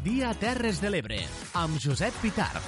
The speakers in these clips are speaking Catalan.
Dia Terres de l'Ebre, amb Josep Pitarc.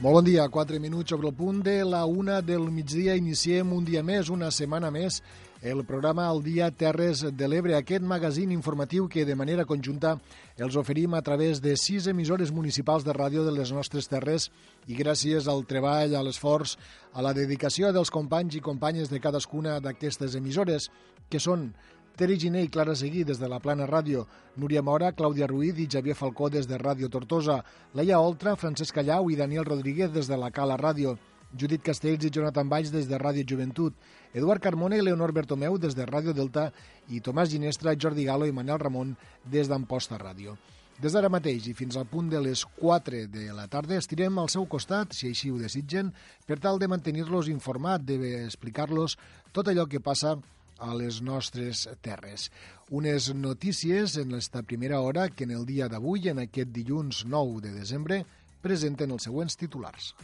Molt bon dia, 4 minuts sobre el punt de la una del migdia. Iniciem un dia més, una setmana més, el programa El Dia Terres de l'Ebre, aquest magazín informatiu que de manera conjunta els oferim a través de sis emissores municipals de ràdio de les nostres terres i gràcies al treball, a l'esforç, a la dedicació dels companys i companyes de cadascuna d'aquestes emissores, que són Tere Giné i Clara Seguí des de la Plana Ràdio, Núria Mora, Clàudia Ruiz i Xavier Falcó des de Ràdio Tortosa, Laia Oltra, Francesc Callau i Daniel Rodríguez des de la Cala Ràdio, Judit Castells i Jonathan Valls des de Ràdio Joventut, Eduard Carmona i Leonor Bertomeu des de Ràdio Delta. I Tomàs Ginestra, Jordi Galo i Manel Ramon des d'Amposta Ràdio. Des d'ara mateix i fins al punt de les 4 de la tarda estirem al seu costat, si així ho desitgen, per tal de mantenir-los informat, d'explicar-los tot allò que passa a les nostres terres. Unes notícies en esta primera hora que en el dia d'avui, en aquest dilluns 9 de desembre, presenten els següents titulars.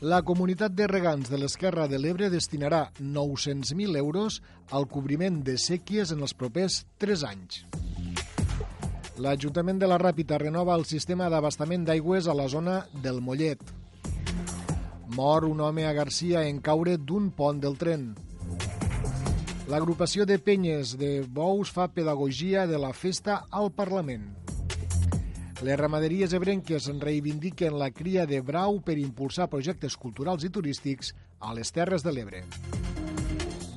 La comunitat de regants de l'Esquerra de l'Ebre destinarà 900.000 euros al cobriment de sèquies en els propers 3 anys. L'Ajuntament de la Ràpita renova el sistema d'abastament d'aigües a la zona del Mollet. Mor un home a Garcia en caure d'un pont del tren. L'agrupació de penyes de bous fa pedagogia de la festa al Parlament. Les ramaderies ebrenques reivindiquen la cria de brau per impulsar projectes culturals i turístics a les Terres de l'Ebre.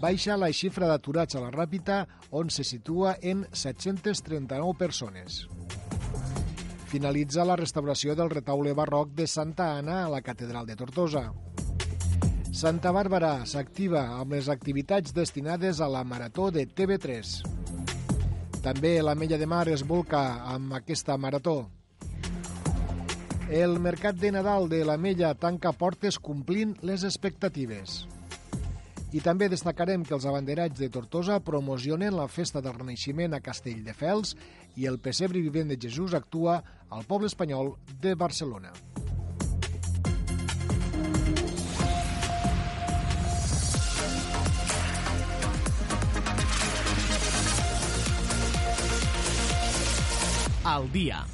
Baixa la xifra d'aturats a la Ràpita, on se situa en 739 persones. Finalitza la restauració del retaule barroc de Santa Anna a la Catedral de Tortosa. Santa Bàrbara s'activa amb les activitats destinades a la Marató de TV3. També la Mella de Mar es volca amb aquesta marató. El mercat de Nadal de la Mella tanca portes complint les expectatives. I també destacarem que els abanderats de Tortosa promocionen la festa del Renaixement a Castelldefels i el pessebre vivent de Jesús actua al poble espanyol de Barcelona. Al dia.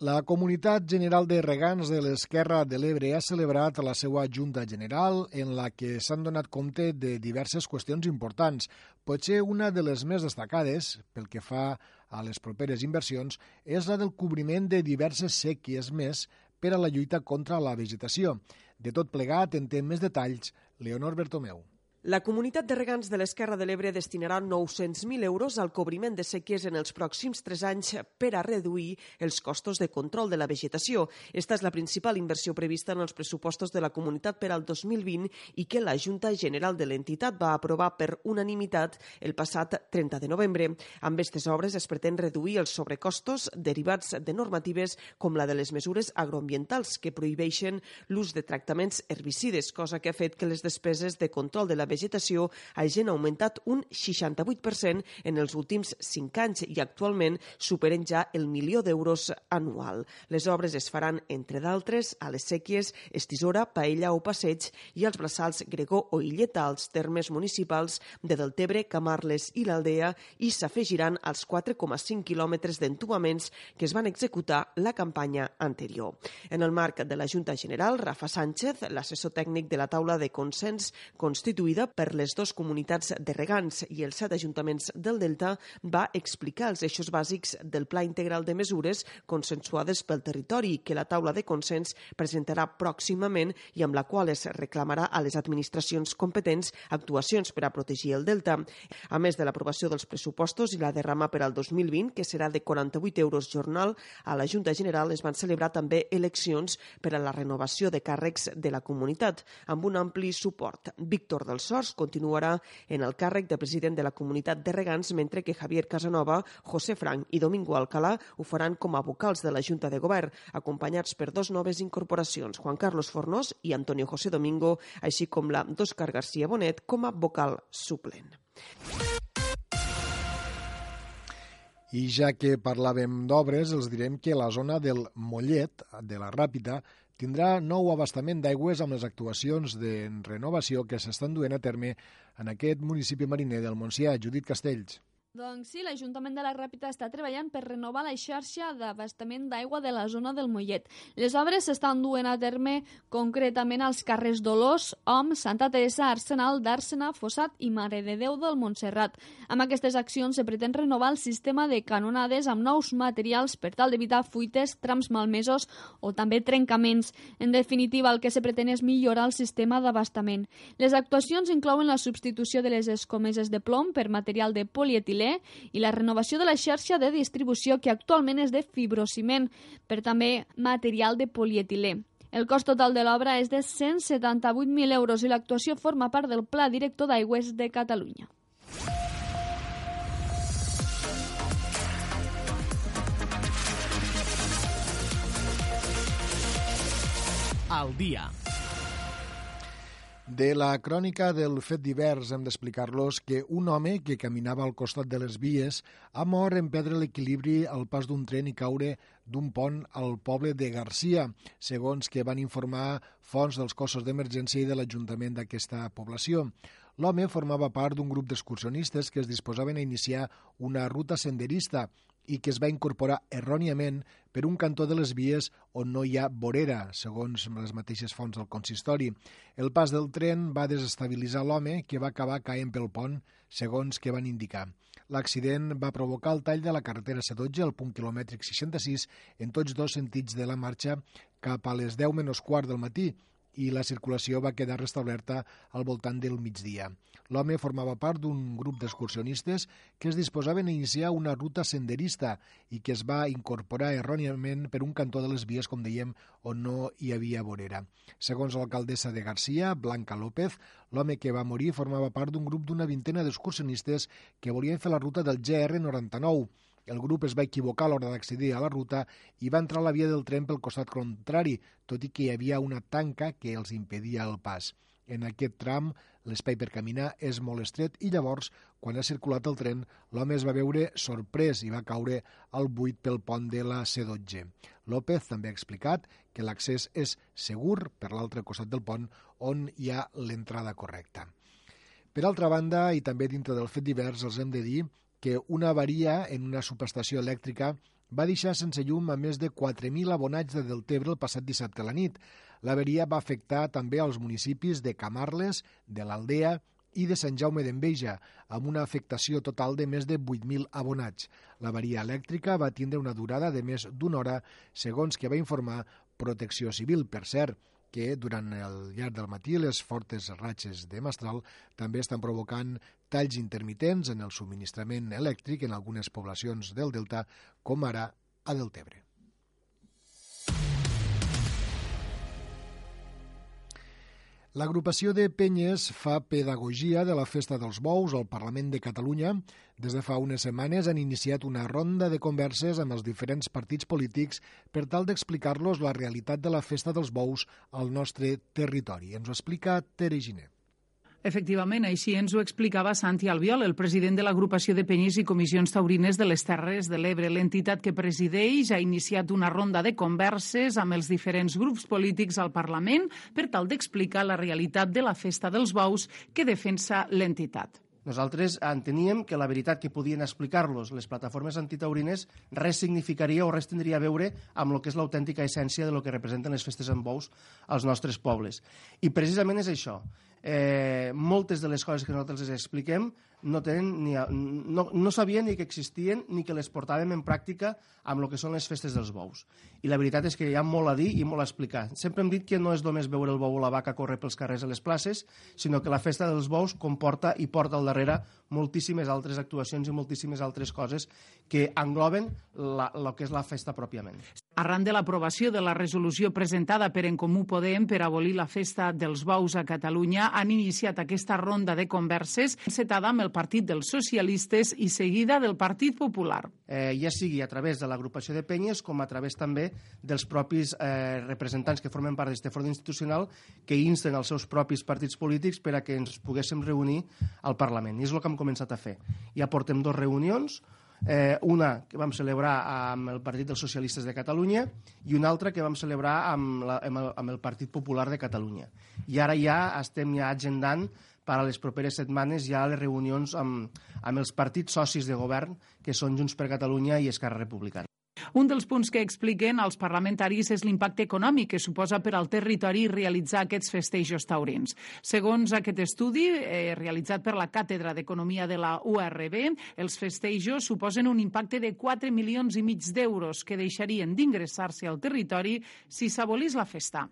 La Comunitat General de Regants de l'Esquerra de l'Ebre ha celebrat la seva Junta General en la que s'han donat compte de diverses qüestions importants. Potser una de les més destacades, pel que fa a les properes inversions, és la del cobriment de diverses sèquies més per a la lluita contra la vegetació. De tot plegat, en té més detalls Leonor Bertomeu. La comunitat de regants de l'Esquerra de l'Ebre destinarà 900.000 euros al cobriment de sèquies en els pròxims 3 anys per a reduir els costos de control de la vegetació. Esta és la principal inversió prevista en els pressupostos de la comunitat per al 2020 i que la Junta General de l'entitat va aprovar per unanimitat el passat 30 de novembre. Amb aquestes obres es pretén reduir els sobrecostos derivats de normatives com la de les mesures agroambientals que prohibeixen l'ús de tractaments herbicides, cosa que ha fet que les despeses de control de la vegetació hagin augmentat un 68% en els últims 5 anys i actualment superen ja el milió d'euros anual. Les obres es faran, entre d'altres, a les sèquies Estisora, Paella o Passeig i als braçals Gregó o Illeta, als termes municipals de Deltebre, Camarles i l'Aldea i s'afegiran als 4,5 quilòmetres d'entubaments que es van executar la campanya anterior. En el marc de la Junta General, Rafa Sánchez, l'assessor tècnic de la taula de consens constituïda per les dues comunitats de regants i els set ajuntaments del Delta, va explicar els eixos bàsics del Pla Integral de Mesures consensuades pel territori que la taula de consens presentarà pròximament i amb la qual es reclamarà a les administracions competents actuacions per a protegir el Delta. A més de l'aprovació dels pressupostos i la derrama per al 2020, que serà de 48 euros jornal, a la Junta General es van celebrar també eleccions per a la renovació de càrrecs de la comunitat, amb un ampli suport. Víctor del Sors continuarà en el càrrec de president de la comunitat de regants, mentre que Javier Casanova, José Frank i Domingo Alcalá ho faran com a vocals de la Junta de Govern, acompanyats per dos noves incorporacions, Juan Carlos Fornós i Antonio José Domingo, així com la d'Òscar García Bonet com a vocal suplent. I ja que parlàvem d'obres, els direm que la zona del Mollet, de la Ràpita, tindrà nou abastament d'aigües amb les actuacions de renovació que s'estan duent a terme en aquest municipi mariner del Montsià. Judit Castells. Doncs sí, l'Ajuntament de la Ràpita està treballant per renovar la xarxa d'abastament d'aigua de la zona del Mollet. Les obres s'estan duent a terme concretament als carrers Dolors, Om, Santa Teresa, Arsenal, Dàrsena, Fossat i Mare de Déu del Montserrat. Amb aquestes accions se pretén renovar el sistema de canonades amb nous materials per tal d'evitar fuites, trams malmesos o també trencaments. En definitiva, el que se pretén és millorar el sistema d'abastament. Les actuacions inclouen la substitució de les escomeses de plom per material de polietilè polietilè i la renovació de la xarxa de distribució que actualment és de fibrociment, per també material de polietilè. El cost total de l'obra és de 178.000 euros i l'actuació forma part del Pla Director d'Aigües de Catalunya. Al dia. De la crònica del fet divers hem d'explicar-los que un home que caminava al costat de les vies ha mort en perdre l'equilibri al pas d'un tren i caure d'un pont al poble de Garcia, segons que van informar fonts dels cossos d'emergència i de l'Ajuntament d'aquesta població. L'home formava part d'un grup d'excursionistes que es disposaven a iniciar una ruta senderista i que es va incorporar erròniament per un cantó de les vies on no hi ha vorera, segons les mateixes fonts del consistori. El pas del tren va desestabilitzar l'home, que va acabar caent pel pont, segons que van indicar. L'accident va provocar el tall de la carretera C12 al punt quilomètric 66 en tots dos sentits de la marxa cap a les 10 menys quart del matí i la circulació va quedar restablerta al voltant del migdia. L'home formava part d'un grup d'excursionistes que es disposaven a iniciar una ruta senderista i que es va incorporar erròniament per un cantó de les vies, com dèiem, on no hi havia vorera. Segons l'alcaldessa de Garcia, Blanca López, l'home que va morir formava part d'un grup d'una vintena d'excursionistes que volien fer la ruta del GR99, el grup es va equivocar a l'hora d'accedir a la ruta i va entrar a la via del tren pel costat contrari, tot i que hi havia una tanca que els impedia el pas. En aquest tram, l'espai per caminar és molt estret i llavors, quan ha circulat el tren, l'home es va veure sorprès i va caure al buit pel pont de la C12. López també ha explicat que l'accés és segur per l'altre costat del pont on hi ha l'entrada correcta. Per altra banda, i també dintre del fet divers, els hem de dir que una avaria en una subestació elèctrica va deixar sense llum a més de 4.000 abonats de Deltebre el passat dissabte a la nit. L'averia va afectar també als municipis de Camarles, de l'Aldea i de Sant Jaume d'Enveja, amb una afectació total de més de 8.000 abonats. L'avaria elèctrica va tindre una durada de més d'una hora, segons que va informar Protecció Civil. Per cert, que durant el llarg del matí les fortes ratxes de Mastral també estan provocant talls intermitents en el subministrament elèctric en algunes poblacions del Delta, com ara a Deltebre. L'agrupació de Penyes fa pedagogia de la Festa dels Bous al Parlament de Catalunya. Des de fa unes setmanes han iniciat una ronda de converses amb els diferents partits polítics per tal d'explicar-los la realitat de la Festa dels Bous al nostre territori. Ens ho explica Tere Ginet. Efectivament, així ens ho explicava Santi Albiol, el president de l'agrupació de penyes i comissions taurines de les Terres de l'Ebre. L'entitat que presideix ha iniciat una ronda de converses amb els diferents grups polítics al Parlament per tal d'explicar la realitat de la festa dels bous que defensa l'entitat. Nosaltres enteníem que la veritat que podien explicar-los les plataformes antitaurines res significaria o res tindria a veure amb el que és l'autèntica essència de lo que representen les festes amb bous als nostres pobles. I precisament és això eh, moltes de les coses que nosaltres les expliquem no, tenen ni a, no, no sabien ni que existien ni que les portàvem en pràctica amb el que són les festes dels bous. I la veritat és que hi ha molt a dir i molt a explicar. Sempre hem dit que no és només veure el bou o la vaca córrer pels carrers a les places, sinó que la festa dels bous comporta i porta al darrere moltíssimes altres actuacions i moltíssimes altres coses que engloben la, el que és la festa pròpiament. Arran de l'aprovació de la resolució presentada per En Comú Podem per abolir la festa dels bous a Catalunya, han iniciat aquesta ronda de converses encetada amb el Partit dels Socialistes i seguida del Partit Popular. Eh, ja sigui a través de l'agrupació de penyes com a través també dels propis eh, representants que formen part d'aquest fort institucional que insten els seus propis partits polítics per a que ens poguéssim reunir al Parlament. I és el que hem començat a fer. Ja portem dues reunions, eh, una que vam celebrar amb el Partit dels Socialistes de Catalunya i una altra que vam celebrar amb, la, amb, el, amb el Partit Popular de Catalunya. I ara ja estem ja agendant per a les properes setmanes ja les reunions amb, amb els partits socis de govern, que són Junts per Catalunya i Esquerra Republicana. Un dels punts que expliquen als parlamentaris és l'impacte econòmic que suposa per al territori realitzar aquests festejos taurins. Segons aquest estudi, eh, realitzat per la Càtedra d'Economia de la URB, els festejos suposen un impacte de 4 milions i mig d'euros que deixarien d'ingressar-se al territori si s'abolís la festa.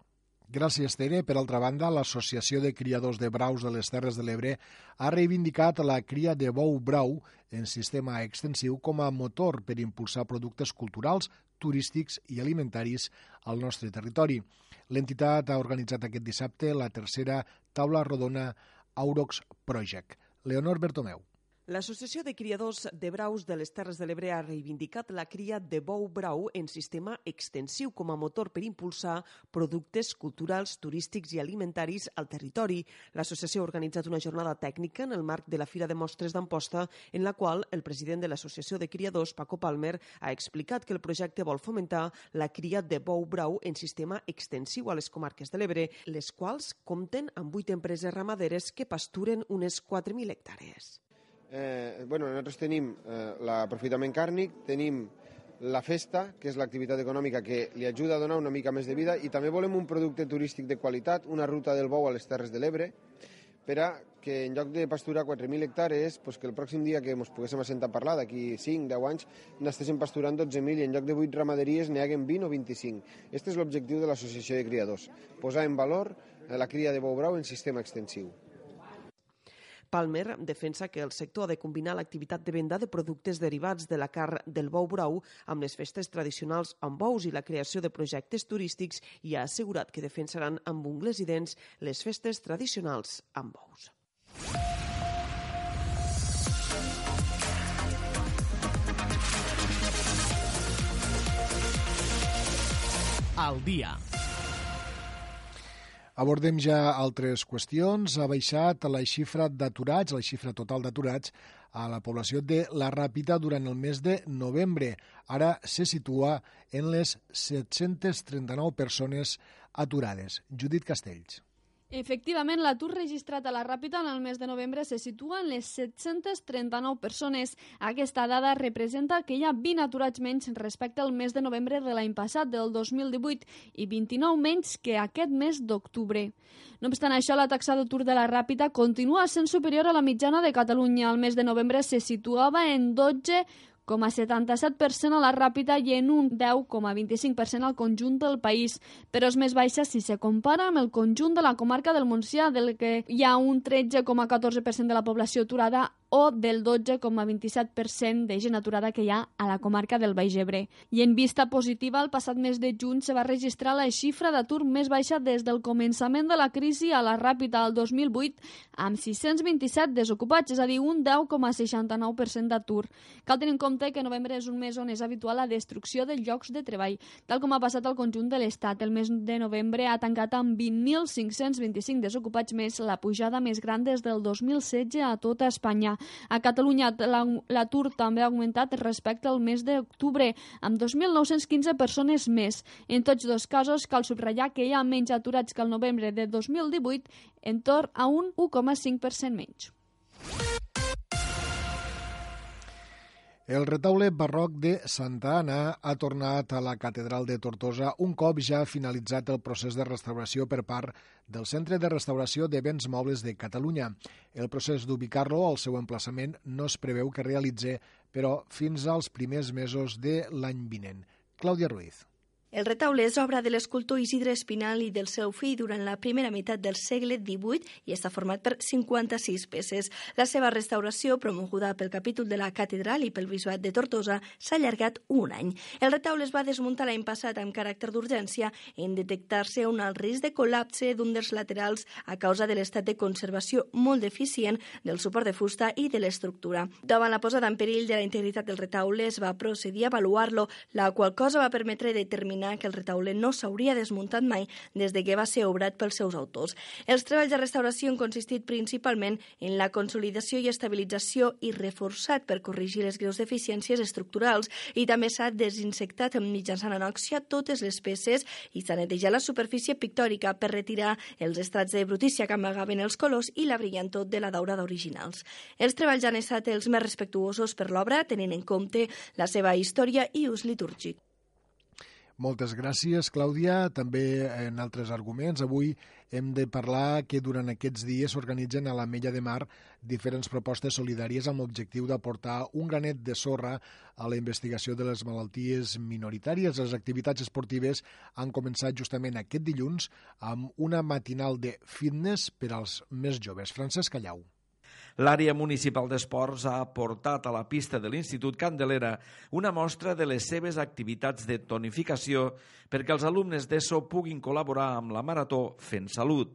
Gràcies, Tere. Per altra banda, l'Associació de Criadors de Braus de les Terres de l'Ebre ha reivindicat la cria de bou brau en sistema extensiu com a motor per impulsar productes culturals, turístics i alimentaris al nostre territori. L'entitat ha organitzat aquest dissabte la tercera taula rodona Aurox Project. Leonor Bertomeu. L'Associació de Criadors de Braus de les Terres de l'Ebre ha reivindicat la cria de bou brau en sistema extensiu com a motor per impulsar productes culturals, turístics i alimentaris al territori. L'associació ha organitzat una jornada tècnica en el marc de la Fira de Mostres d'Amposta, en la qual el president de l'Associació de Criadors, Paco Palmer, ha explicat que el projecte vol fomentar la cria de bou brau en sistema extensiu a les comarques de l'Ebre, les quals compten amb vuit empreses ramaderes que pasturen unes 4.000 hectàrees. Eh, bueno, nosaltres tenim eh, l'aprofitament càrnic, tenim la festa, que és l'activitat econòmica que li ajuda a donar una mica més de vida, i també volem un producte turístic de qualitat, una ruta del bou a les Terres de l'Ebre, per a que en lloc de pasturar 4.000 hectàrees, pues que el pròxim dia que ens poguéssim assentar a parlar, d'aquí 5-10 anys, n'estéssim pasturant 12.000 i en lloc de 8 ramaderies n'hi haguen 20 o 25. Aquest és l'objectiu de l'Associació de Criadors, posar en valor la cria de bou brau en sistema extensiu. Palmer defensa que el sector ha de combinar l'activitat de venda de productes derivats de la carn del bou brau amb les festes tradicionals amb bous i la creació de projectes turístics i ha assegurat que defensaran amb ungles i dents les festes tradicionals amb bous. Al dia. Abordem ja altres qüestions. Ha baixat la xifra d'aturats, la xifra total d'aturats a la població de la Ràpita durant el mes de novembre. Ara se situa en les 739 persones aturades. Judit Castells. Efectivament, l'atur registrat a la Ràpita en el mes de novembre se situa en les 739 persones. Aquesta dada representa que hi ha 20 aturats menys respecte al mes de novembre de l'any passat, del 2018, i 29 menys que aquest mes d'octubre. No obstant això, la taxa d'atur de la Ràpita continua sent superior a la mitjana de Catalunya. Al mes de novembre se situava en 12 10,77% a la Ràpita i en un 10,25% al conjunt del país, però és més baixa si se compara amb el conjunt de la comarca del Montsià, del que hi ha un 13,14% de la població aturada o del 12,27% de gent aturada que hi ha a la comarca del Baix Ebre. I en vista positiva, el passat mes de juny se va registrar la xifra d'atur més baixa des del començament de la crisi a la Ràpita al 2008, amb 627 desocupats, és a dir, un 10,69% d'atur. Cal tenir en compte que novembre és un mes on és habitual la destrucció de llocs de treball, tal com ha passat al conjunt de l'Estat. El mes de novembre ha tancat amb 20.525 desocupats més, la pujada més gran des del 2016 a tota Espanya. A Catalunya l'atur també ha augmentat respecte al mes d'octubre, amb 2.915 persones més. En tots dos casos cal subratllar que hi ha menys aturats que el novembre de 2018, en torn a un 1,5% menys. El retaule barroc de Santa Anna ha tornat a la catedral de Tortosa un cop ja ha finalitzat el procés de restauració per part del Centre de Restauració de Béns Mobles de Catalunya. El procés d'ubicar-lo al seu emplaçament no es preveu que realitze, però fins als primers mesos de l'any vinent. Clàudia Ruiz. El retaule és obra de l'escultor Isidre Espinal i del seu fill durant la primera meitat del segle XVIII i està format per 56 peces. La seva restauració, promoguda pel capítol de la catedral i pel bisbat de Tortosa, s'ha allargat un any. El retaule es va desmuntar l'any passat amb caràcter d'urgència en detectar-se un alt risc de col·lapse d'un dels laterals a causa de l'estat de conservació molt deficient del suport de fusta i de l'estructura. Davant la posada en perill de la integritat del retaule es va procedir a avaluar-lo, la qual cosa va permetre determinar determinar que el retaule no s'hauria desmuntat mai des de que va ser obrat pels seus autors. Els treballs de restauració han consistit principalment en la consolidació i estabilització i reforçat per corregir les greus deficiències estructurals i també s'ha desinsectat mitjançant anòxia totes les peces i s'ha netejat la superfície pictòrica per retirar els estrats de brutícia que amagaven els colors i la brillantor de la daurada originals. Els treballs han estat els més respectuosos per l'obra, tenint en compte la seva història i ús litúrgic. Moltes gràcies, Clàudia. També en altres arguments. Avui hem de parlar que durant aquests dies s'organitzen a la Mella de Mar diferents propostes solidàries amb l'objectiu d'aportar un granet de sorra a la investigació de les malalties minoritàries. Les activitats esportives han començat justament aquest dilluns amb una matinal de fitness per als més joves. Francesc Callau. L'àrea municipal d'esports ha aportat a la pista de l'Institut Candelera una mostra de les seves activitats de tonificació perquè els alumnes d'ESO puguin col·laborar amb la Marató fent salut.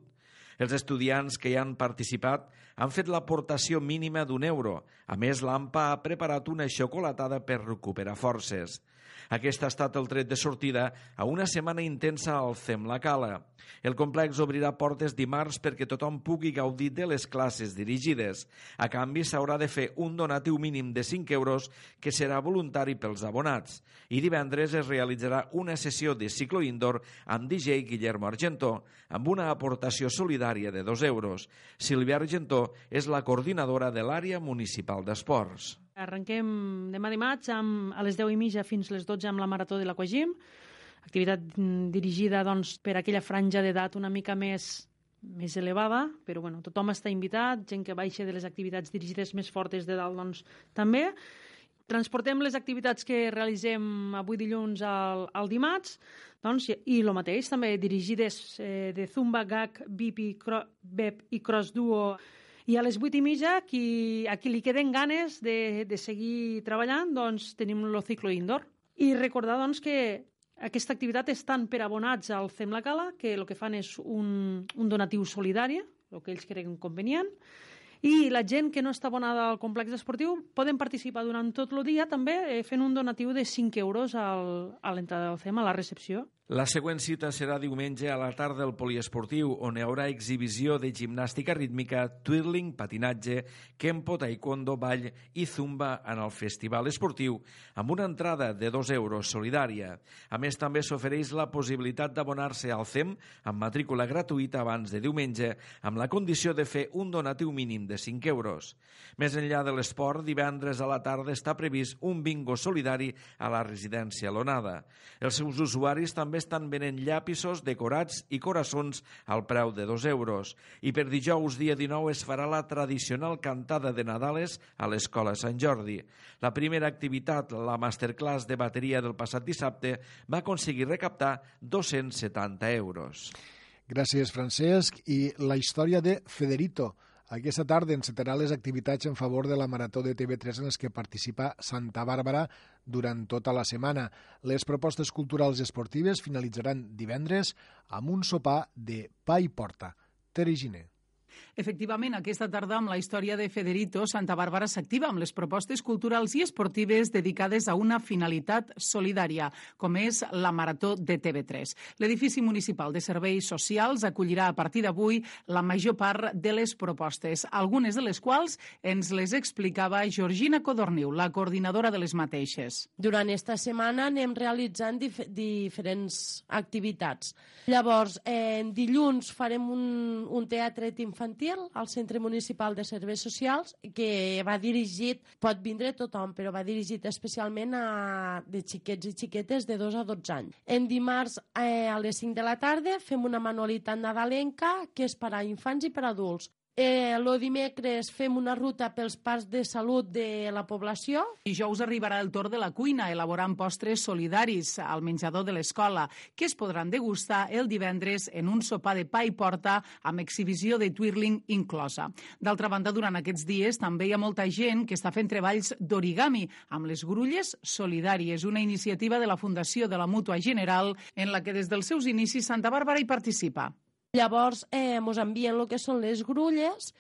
Els estudiants que hi han participat han fet l'aportació mínima d'un euro. A més, l'AMPA ha preparat una xocolatada per recuperar forces. Aquest ha estat el tret de sortida a una setmana intensa al FEM La Cala. El complex obrirà portes dimarts perquè tothom pugui gaudir de les classes dirigides. A canvi, s'haurà de fer un donatiu mínim de 5 euros que serà voluntari pels abonats. I divendres es realitzarà una sessió de ciclo indoor amb DJ Guillermo Argentó amb una aportació solidària de 2 euros. Sílvia Argentó és la coordinadora de l'àrea municipal d'esports. Arrenquem demà dimarts amb, a les 10 i mitja fins les 12 amb la Marató de l'Aquagim, activitat dirigida doncs, per aquella franja d'edat una mica més més elevada, però bueno, tothom està invitat, gent que baixa de les activitats dirigides més fortes de dalt doncs, també. Transportem les activitats que realitzem avui dilluns al, al dimarts, doncs, i el mateix, també dirigides eh, de Zumba, GAC, BIP, Cro, BEP i Cross Duo i a les vuit i mitja, qui, a qui li queden ganes de, de seguir treballant, doncs tenim el ciclo indoor. I recordar doncs, que aquesta activitat és tant per abonats al FEM La Cala, que el que fan és un, un donatiu solidari, el que ells creuen convenient, i la gent que no està abonada al complex esportiu poden participar durant tot el dia també eh, fent un donatiu de 5 euros al, a l'entrada del FEM, a la recepció. La següent cita serà diumenge a la tarda del poliesportiu, on hi haurà exhibició de gimnàstica rítmica, twirling, patinatge, kempo, taekwondo, ball i zumba en el festival esportiu, amb una entrada de 2 euros solidària. A més, també s'ofereix la possibilitat d'abonar-se al CEM amb matrícula gratuïta abans de diumenge, amb la condició de fer un donatiu mínim de 5 euros. Més enllà de l'esport, divendres a la tarda està previst un bingo solidari a la residència Lonada. Els seus usuaris també estan venent llapisos decorats i coraçons al preu de 2 euros. I per dijous, dia 19, es farà la tradicional cantada de Nadales a l'Escola Sant Jordi. La primera activitat, la masterclass de bateria del passat dissabte, va aconseguir recaptar 270 euros. Gràcies, Francesc. I la història de Federito, aquesta tarda encetarà les activitats en favor de la Marató de TV3 en les que participa Santa Bàrbara durant tota la setmana. Les propostes culturals i esportives finalitzaran divendres amb un sopar de pa i porta. Tere Giner. Efectivament, aquesta tarda amb la història de Federito, Santa Bàrbara s'activa amb les propostes culturals i esportives dedicades a una finalitat solidària, com és la Marató de TV3. L'edifici municipal de serveis socials acollirà a partir d'avui la major part de les propostes, algunes de les quals ens les explicava Georgina Codorniu, la coordinadora de les mateixes. Durant esta setmana anem realitzant dif diferents activitats. Llavors, eh, dilluns farem un, un teatret infantil infantil al Centre Municipal de Serveis Socials que va dirigit, pot vindre tothom, però va dirigit especialment a de xiquets i xiquetes de 2 a 12 anys. En dimarts eh, a les 5 de la tarda fem una manualitat nadalenca que és per a infants i per a adults. Eh, lo dimecres fem una ruta pels parcs de salut de la població. Dijous arribarà el torn de la cuina, elaborant postres solidaris al menjador de l'escola, que es podran degustar el divendres en un sopar de pa i porta amb exhibició de twirling inclosa. D'altra banda, durant aquests dies també hi ha molta gent que està fent treballs d'origami amb les grulles solidàries, una iniciativa de la Fundació de la Mútua General en la que des dels seus inicis Santa Bàrbara hi participa. Llavors eh, ens envien el que són les grulles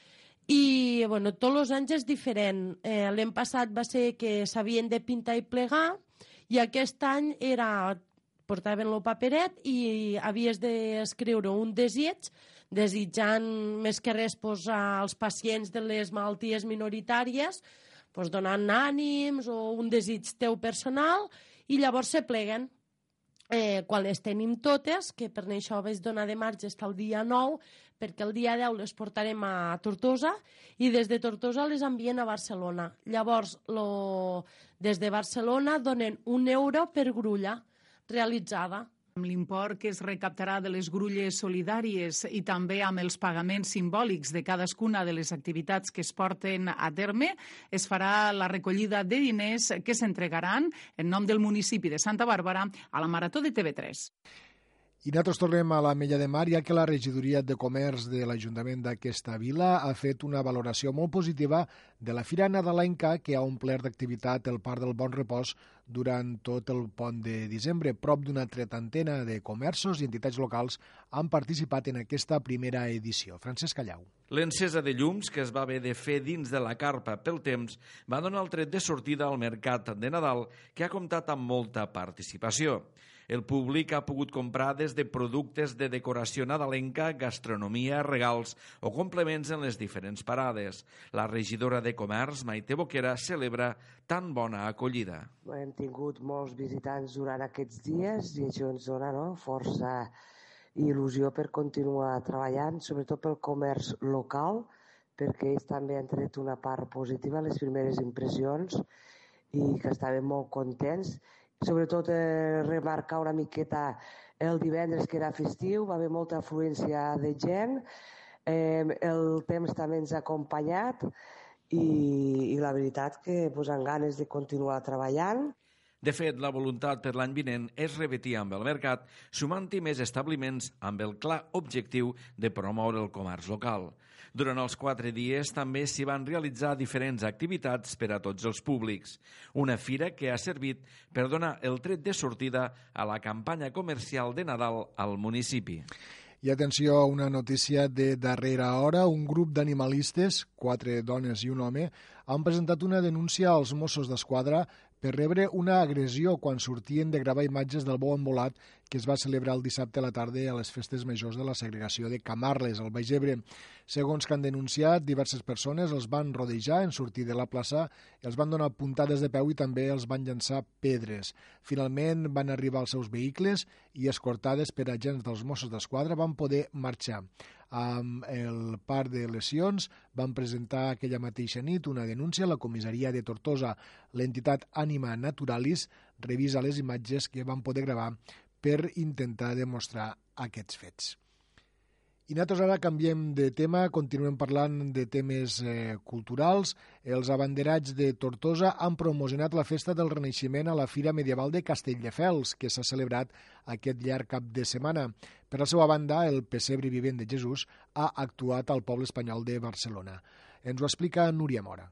i bueno, tots els anys és diferent. Eh, L'any passat va ser que s'havien de pintar i plegar i aquest any era portaven el paperet i havies d'escriure un desig desitjant més que res pues, als pacients de les malalties minoritàries pues, donant ànims o un desig teu personal i llavors se pleguen eh, quan les tenim totes, que per això vaig donar de marge fins al dia 9, perquè el dia 10 les portarem a Tortosa i des de Tortosa les envien a Barcelona. Llavors, lo, des de Barcelona donen un euro per grulla realitzada. Amb l'import que es recaptarà de les grulles solidàries i també amb els pagaments simbòlics de cadascuna de les activitats que es porten a terme, es farà la recollida de diners que s'entregaran en nom del municipi de Santa Bàrbara a la Marató de TV3. I nosaltres tornem a la Mella de Mar, ja que la regidoria de comerç de l'Ajuntament d'aquesta vila ha fet una valoració molt positiva de la Fira Nadalenca que ha omplert d'activitat el Parc del Bon Repòs durant tot el pont de desembre. Prop d'una tretantena de comerços i entitats locals han participat en aquesta primera edició. Francesc Callau. L'encesa de llums que es va haver de fer dins de la carpa pel temps va donar el tret de sortida al mercat de Nadal, que ha comptat amb molta participació. El públic ha pogut comprar des de productes de decoració nadalenca, gastronomia, regals o complements en les diferents parades. La regidora de Comerç, Maite Boquera, celebra tan bona acollida. Hem tingut molts visitants durant aquests dies i això ens dona no, força i il·lusió per continuar treballant, sobretot pel comerç local, perquè ells també han tret una part positiva, les primeres impressions, i que estaven molt contents sobretot eh, remarcar una miqueta el divendres que era festiu, va haver molta afluència de gent, eh, el temps també ens ha acompanyat i, i la veritat que amb ganes de continuar treballant. De fet, la voluntat per l'any vinent és repetir amb el mercat, sumant-hi més establiments amb el clar objectiu de promoure el comerç local. Durant els quatre dies també s'hi van realitzar diferents activitats per a tots els públics. Una fira que ha servit per donar el tret de sortida a la campanya comercial de Nadal al municipi. I atenció a una notícia de darrera hora. Un grup d'animalistes, quatre dones i un home, han presentat una denúncia als Mossos d'Esquadra per rebre una agressió quan sortien de gravar imatges del bou embolat que es va celebrar el dissabte a la tarda a les festes majors de la segregació de Camarles, al Baix Ebre. Segons que han denunciat, diverses persones els van rodejar en sortir de la plaça, els van donar puntades de peu i també els van llançar pedres. Finalment van arribar als seus vehicles i, escortades per agents dels Mossos d'Esquadra, van poder marxar amb el part de lesions van presentar aquella mateixa nit una denúncia a la comissaria de Tortosa. L'entitat Anima Naturalis revisa les imatges que van poder gravar per intentar demostrar aquests fets. I nosaltres ara canviem de tema, continuem parlant de temes eh, culturals. Els abanderats de Tortosa han promocionat la festa del Renaixement a la Fira Medieval de Castelldefels, que s'ha celebrat aquest llarg cap de setmana. Per la seva banda, el Pessebre Vivent de Jesús ha actuat al poble espanyol de Barcelona. Ens ho explica Núria Mora.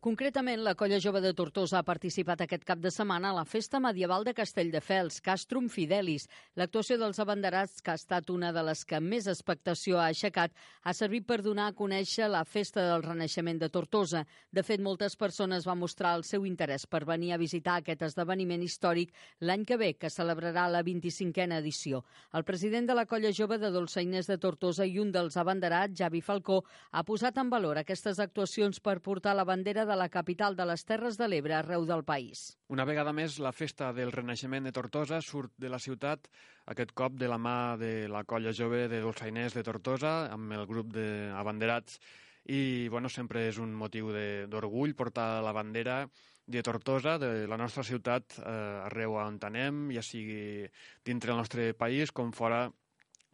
Concretament, la Colla Jove de Tortosa ha participat aquest cap de setmana a la Festa Medieval de Castelldefels, Castrum Fidelis. L'actuació dels abanderats, que ha estat una de les que més expectació ha aixecat, ha servit per donar a conèixer la Festa del Renaixement de Tortosa. De fet, moltes persones van mostrar el seu interès per venir a visitar aquest esdeveniment històric l'any que ve, que celebrarà la 25a edició. El president de la Colla Jove de Dolçainers de Tortosa i un dels abanderats, Javi Falcó, ha posat en valor aquestes actuacions per portar la bandera de la capital de les Terres de l'Ebre arreu del país. Una vegada més, la festa del Renaixement de Tortosa surt de la ciutat, aquest cop de la mà de la colla jove de dolçainers de Tortosa, amb el grup d'abanderats, i bueno, sempre és un motiu d'orgull portar la bandera de Tortosa, de la nostra ciutat, eh, arreu on anem, ja sigui dintre del nostre país com fora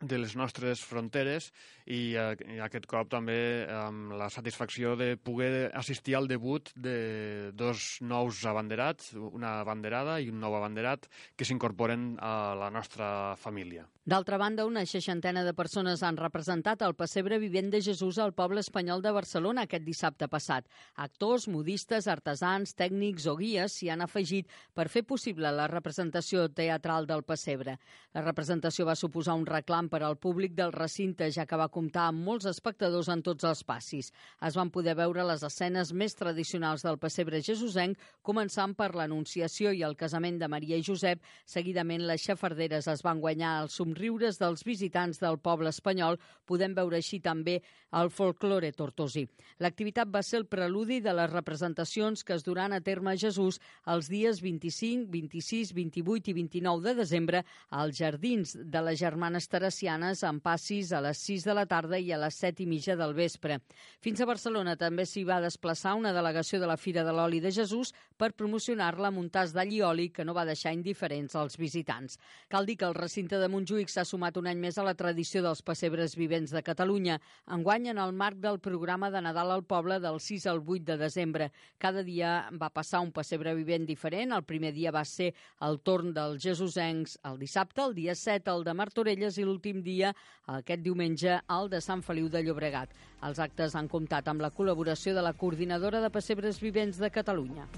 de les nostres fronteres i, eh, i aquest cop també amb la satisfacció de poder assistir al debut de dos nous abanderats, una abanderada i un nou abanderat que s'incorporen a la nostra família. D'altra banda, una seixantena de persones han representat el pessebre vivent de Jesús al poble espanyol de Barcelona aquest dissabte passat. Actors, modistes, artesans, tècnics o guies s'hi han afegit per fer possible la representació teatral del pessebre. La representació va suposar un reclam per al públic del recinte, ja que va comptar amb molts espectadors en tots els passis. Es van poder veure les escenes més tradicionals del pessebre jesusenc, començant per l'anunciació i el casament de Maria i Josep. Seguidament, les xafarderes es van guanyar el somriure somriures dels visitants del poble espanyol, podem veure així també el folklore tortosí. L'activitat va ser el preludi de les representacions que es duran a terme a Jesús els dies 25, 26, 28 i 29 de desembre als jardins de les Germanes Teresianes amb passis a les 6 de la tarda i a les 7 i mitja del vespre. Fins a Barcelona també s'hi va desplaçar una delegació de la Fira de l'Oli de Jesús per promocionar-la amb un tas d'all i oli que no va deixar indiferents als visitants. Cal dir que el recinte de Montjuïc Montjuïc s'ha sumat un any més a la tradició dels pessebres vivents de Catalunya, enguany en el marc del programa de Nadal al poble del 6 al 8 de desembre. Cada dia va passar un pessebre vivent diferent. El primer dia va ser el torn dels Jesusencs el dissabte, el dia 7 el de Martorelles i l'últim dia, aquest diumenge, el de Sant Feliu de Llobregat. Els actes han comptat amb la col·laboració de la Coordinadora de Pessebres Vivents de Catalunya.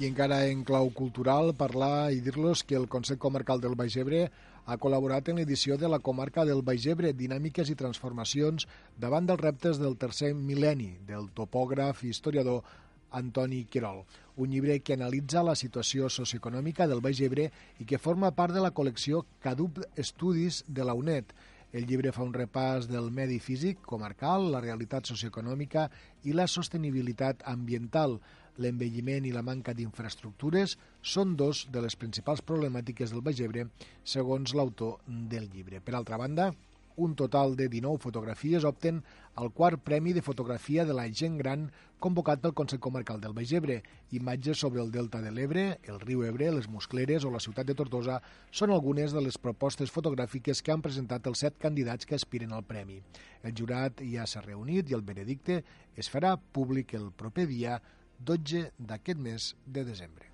I encara en clau cultural, parlar i dir-los que el Consell Comarcal del Baix Ebre ha col·laborat en l'edició de la comarca del Baix Ebre, Dinàmiques i Transformacions davant dels reptes del tercer mil·lenni, del topògraf i historiador Antoni Querol, un llibre que analitza la situació socioeconòmica del Baix Ebre i que forma part de la col·lecció Cadup Estudis de la UNED. El llibre fa un repàs del medi físic comarcal, la realitat socioeconòmica i la sostenibilitat ambiental l'envelliment i la manca d'infraestructures són dos de les principals problemàtiques del Baix Ebre, segons l'autor del llibre. Per altra banda, un total de 19 fotografies opten al quart Premi de Fotografia de la Gent Gran convocat pel Consell Comarcal del Baix Ebre. Imatges sobre el Delta de l'Ebre, el riu Ebre, les Muscleres o la ciutat de Tortosa són algunes de les propostes fotogràfiques que han presentat els set candidats que aspiren al premi. El jurat ja s'ha reunit i el veredicte es farà públic el proper dia 12 d'aquest mes de desembre.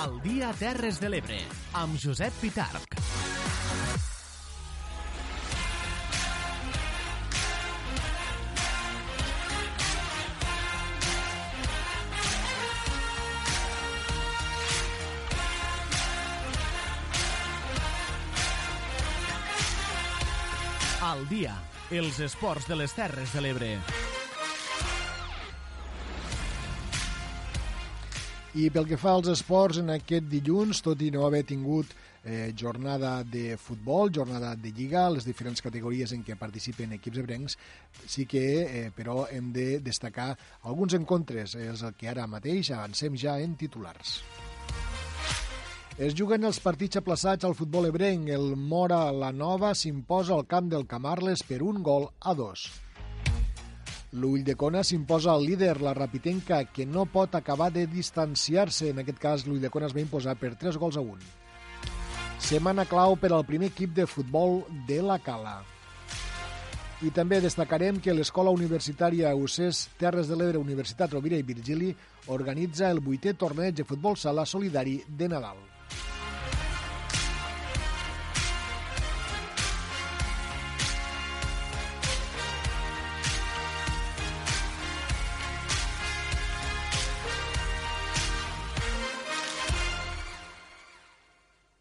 El dia Terres de l'Ebre, amb Josep Pitarc. Al dia, els esports de les Terres de l'Ebre. I pel que fa als esports, en aquest dilluns, tot i no haver tingut eh, jornada de futbol, jornada de lliga, les diferents categories en què participen equips ebrencs, sí que, eh, però, hem de destacar alguns encontres, és el que ara mateix avancem ja en titulars. Es juguen els partits aplaçats al futbol ebrenc. El Mora la Nova s'imposa al camp del Camarles per un gol a dos. L'Ull de Cona s'imposa al líder, la Rapitenca, que no pot acabar de distanciar-se. En aquest cas, l'Ull de Cona es va imposar per 3 gols a 1. Setmana clau per al primer equip de futbol de la Cala. I també destacarem que l'Escola Universitària UCES Terres de l'Ebre Universitat Rovira i Virgili organitza el vuitè torneig de futbol sala solidari de Nadal.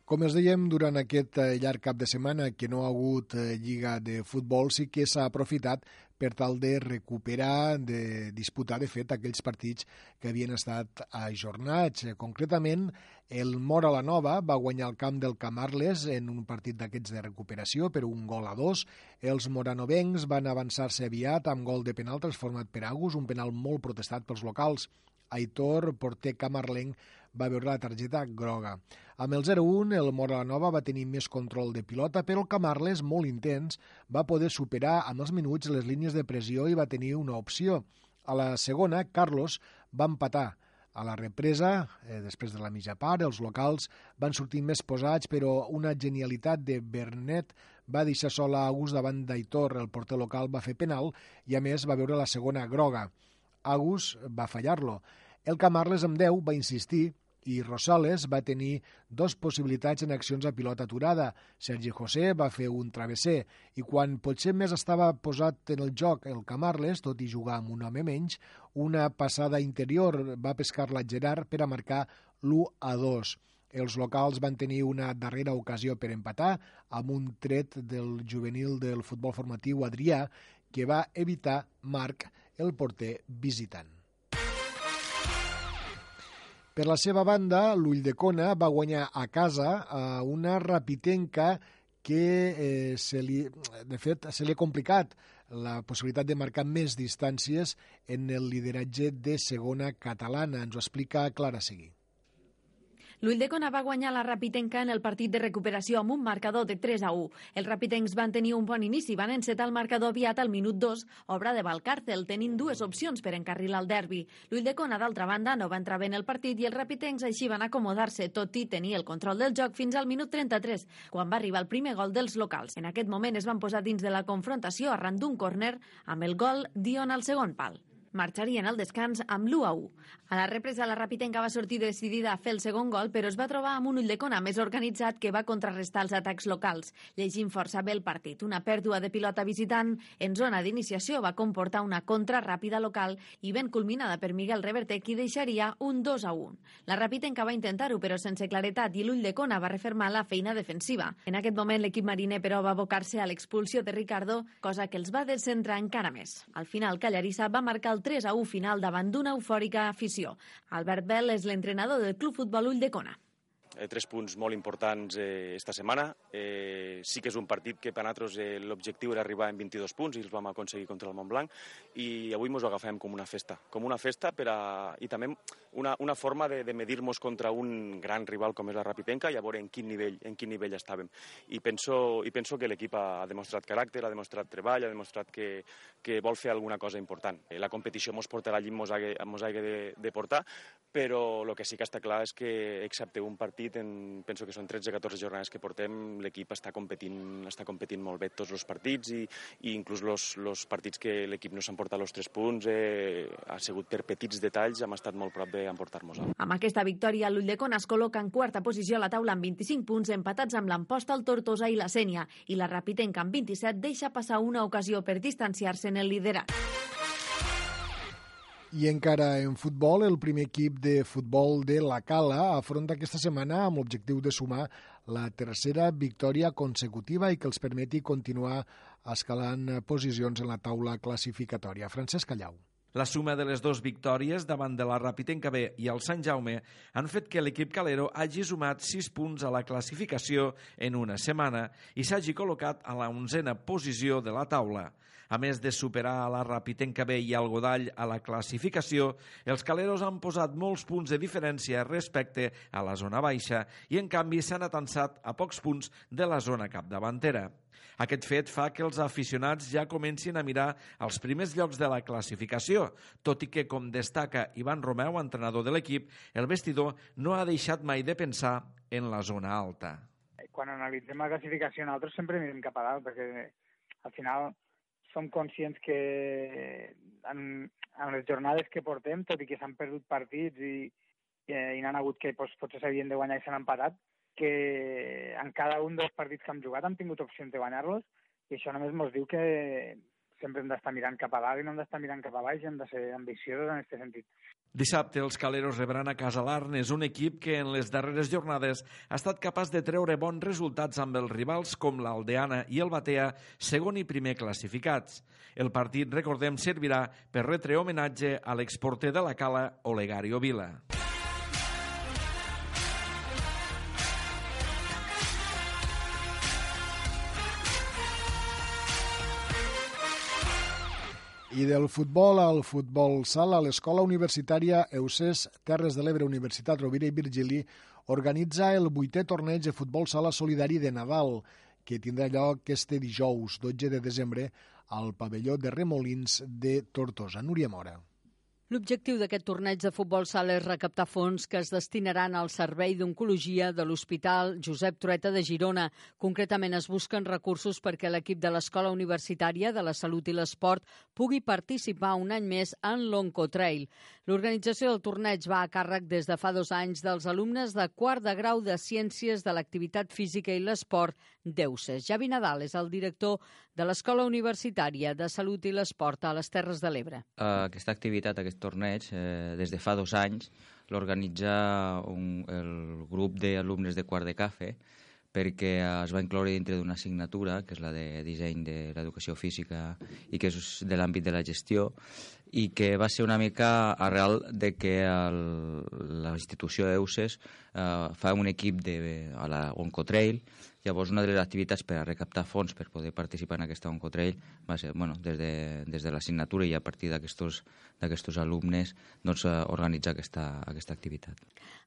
Com els dèiem, durant aquest eh, llarg cap de setmana que no ha hagut eh, lliga de futbol, sí que s'ha aprofitat per tal de recuperar, de disputar, de fet, aquells partits que havien estat ajornats. Concretament, el Mora la Nova va guanyar el camp del Camarles en un partit d'aquests de recuperació per un gol a dos. Els moranovencs van avançar-se aviat amb gol de penal transformat per Agus, un penal molt protestat pels locals. Aitor, porter camarlenc, va veure la targeta groga. Amb el 0-1, el Moranova va tenir més control de pilota, però el Camarles, molt intens, va poder superar amb els minuts les línies de pressió i va tenir una opció. A la segona, Carlos va empatar A la represa, eh, després de la mitja part, els locals van sortir més posats, però una genialitat de Bernet va deixar sola Agus davant d'Aitor. El porter local va fer penal i, a més, va veure la segona groga. Agus va fallar-lo. El Camarles amb 10 va insistir i Rosales va tenir dos possibilitats en accions a pilota aturada. Sergi José va fer un travesser i quan potser més estava posat en el joc el Camarles, tot i jugar amb un home menys, una passada interior va pescar la Gerard per a marcar l'1 a 2. Els locals van tenir una darrera ocasió per empatar amb un tret del juvenil del futbol formatiu Adrià que va evitar Marc, el porter visitant. Per la seva banda, l'Ull de Cona va guanyar a casa a una rapitenca que eh, se li, de fet se li ha complicat la possibilitat de marcar més distàncies en el lideratge de segona catalana. Ens ho explica Clara Seguí. L'Ulldecona va guanyar la Rapitenca en el partit de recuperació amb un marcador de 3 a 1. Els rapitencs van tenir un bon inici, van encetar el marcador aviat al minut 2, obra de Valcárcel, tenint dues opcions per encarrilar el derbi. L'Ulldecona, d'altra banda, no va entrar bé en el partit i els rapitencs així van acomodar-se, tot i tenir el control del joc fins al minut 33, quan va arribar el primer gol dels locals. En aquest moment es van posar dins de la confrontació arran d'un córner amb el gol Dion al segon pal marxarien al descans amb l'1 a 1. A la represa, la Rapitenca va sortir decidida a fer el segon gol, però es va trobar amb un ull de cona més organitzat que va contrarrestar els atacs locals, llegint força bé el partit. Una pèrdua de pilota visitant en zona d'iniciació va comportar una contra ràpida local i ben culminada per Miguel Reverter, qui deixaria un 2 a 1. La Rapitenca va intentar-ho, però sense claretat, i l'ull de cona va refermar la feina defensiva. En aquest moment, l'equip mariner, però, va abocar-se a l'expulsió de Ricardo, cosa que els va descentrar encara més. Al final, Callarissa va marcar el 3 a 1 final davant d'una eufòrica afició. Albert Bell és l'entrenador del Club Futbol Ulldecona eh, tres punts molt importants eh, esta setmana. Eh, sí que és un partit que per nosaltres eh, l'objectiu era arribar en 22 punts i els vam aconseguir contra el Montblanc i avui ens ho agafem com una festa, com una festa per a, i també una, una forma de, de medir-nos contra un gran rival com és la Rapipenca i a veure en quin nivell, en quin nivell estàvem. I penso, i penso que l'equip ha demostrat caràcter, ha demostrat treball, ha demostrat que, que vol fer alguna cosa important. Eh, la competició mos portarà allí, mos hagué de, de portar, però el que sí que està clar és que, excepte un partit partit, en, penso que són 13-14 jornades que portem, l'equip està competint, està competint molt bé tots els partits i, i inclús els partits que l'equip no s'emporta els tres punts eh, ha sigut per petits detalls, hem estat molt prop d'emportar-nos. Amb aquesta victòria, l'Ulldecona es col·loca en quarta posició a la taula amb 25 punts, empatats amb l'Amposta, el Tortosa i la Sènia, i la Rapitenca amb 27 deixa passar una ocasió per distanciar-se en el liderat. I encara en futbol, el primer equip de futbol de la Cala afronta aquesta setmana amb l'objectiu de sumar la tercera victòria consecutiva i que els permeti continuar escalant posicions en la taula classificatòria. Francesc Callau. La suma de les dues victòries davant de la Rapitenca B i el Sant Jaume han fet que l'equip calero hagi sumat 6 punts a la classificació en una setmana i s'hagi col·locat a la onzena posició de la taula. A més de superar la Rapitenca B i al Godall a la classificació, els caleros han posat molts punts de diferència respecte a la zona baixa i, en canvi, s'han atansat a pocs punts de la zona capdavantera. Aquest fet fa que els aficionats ja comencin a mirar els primers llocs de la classificació, tot i que, com destaca Ivan Romeu, entrenador de l'equip, el vestidor no ha deixat mai de pensar en la zona alta. Quan analitzem la classificació, nosaltres sempre mirem cap a dalt, perquè al final som conscients que en, en les jornades que portem, tot i que s'han perdut partits i, i, i n'han hagut que doncs, potser s'havien de guanyar i s'han empatat, que en cada un dels partits que hem jugat hem tingut opcions de guanyar-los i això només ens diu que sempre hem d'estar mirant cap a dalt i no hem d'estar mirant cap a baix, hem de ser ambiciosos en aquest sentit. Dissabte els caleros rebran a casa l'Arnes, un equip que en les darreres jornades ha estat capaç de treure bons resultats amb els rivals com l'Aldeana i el Batea, segon i primer classificats. El partit, recordem, servirà per retre homenatge a l'exporter de la cala, Olegario Vila. I del futbol al futbol sala, l'Escola Universitària Eusès Terres de l'Ebre Universitat Rovira i Virgili organitza el vuitè torneig de futbol sala solidari de Nadal, que tindrà lloc este dijous, 12 de desembre, al pavelló de Remolins de Tortosa. Núria Mora. L'objectiu d'aquest torneig de futbol sala és recaptar fons que es destinaran al Servei d'Oncologia de l'Hospital Josep Trueta de Girona. Concretament es busquen recursos perquè l'equip de l'Escola Universitària de la Salut i l'Esport pugui participar un any més en l'Oncotrail. L'organització del torneig va a càrrec des de fa dos anys dels alumnes de quart de grau de Ciències de l'Activitat Física i l'Esport d'EUSES. Javi Nadal és el director de l'Escola Universitària de Salut i l'Esport a les Terres de l'Ebre. Aquesta activitat, aquest torneig, eh, des de fa dos anys, l'organitza el grup d'alumnes de quart de cafè, perquè es va incloure dintre d'una assignatura, que és la de disseny de l'educació física i que és de l'àmbit de la gestió, i que va ser una mica arrel de que el, la institució EUSES eh, fa un equip de, a la Oncotrail Llavors, una de les activitats per a recaptar fons per poder participar en aquesta Oncotrail va ser, bueno, des de, des de l'assignatura i a partir d'aquests alumnes, doncs, eh, organitzar aquesta, aquesta activitat.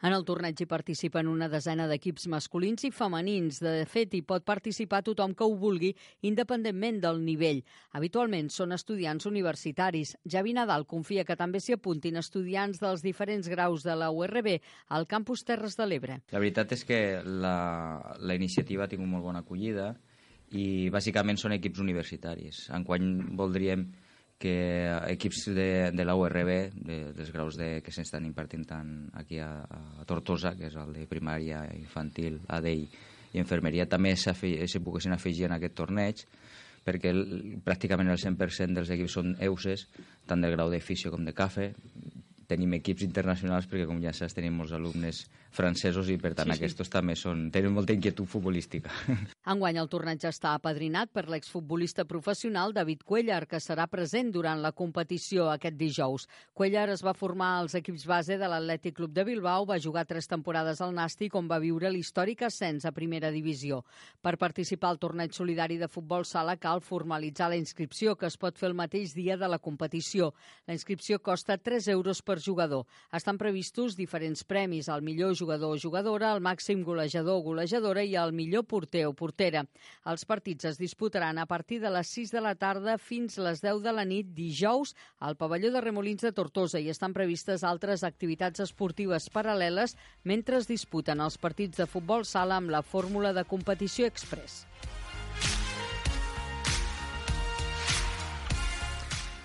En el torneig hi participen una desena d'equips masculins i femenins. De fet, hi pot participar tothom que ho vulgui, independentment del nivell. Habitualment són estudiants universitaris. Javi Nadal confia que també s'hi apuntin estudiants dels diferents graus de la URB al campus Terres de l'Ebre. La veritat és que la, la iniciativa tingut molt bona acollida i bàsicament són equips universitaris. Enguany voldríem que equips de, de la URB, de, dels graus de, que s'estan impartint tant aquí a, a Tortosa, que és el de primària, infantil, ADI i infermeria, també se poguessin afegir en aquest torneig, perquè el, pràcticament el 100% dels equips són EUSES, tant del grau de fisio com de CAFE, tenim equips internacionals perquè, com ja saps, tenim molts alumnes francesos i, per tant, sí, sí. aquests també són, tenen molta inquietud futbolística. Enguany el torneig està apadrinat per l'exfutbolista professional David Cuellar, que serà present durant la competició aquest dijous. Cuellar es va formar als equips base de l'Atlètic Club de Bilbao, va jugar tres temporades al Nàstic, on va viure l'històric ascens a primera divisió. Per participar al torneig solidari de futbol sala cal formalitzar la inscripció, que es pot fer el mateix dia de la competició. La inscripció costa 3 euros per jugador. Estan previstos diferents premis al millor jugador o jugadora, el màxim golejador o golejadora i el millor porter o portera. Els partits es disputaran a partir de les 6 de la tarda fins les 10 de la nit dijous al pavelló de Remolins de Tortosa i estan previstes altres activitats esportives paral·leles mentre es disputen els partits de futbol sala amb la fórmula de competició express.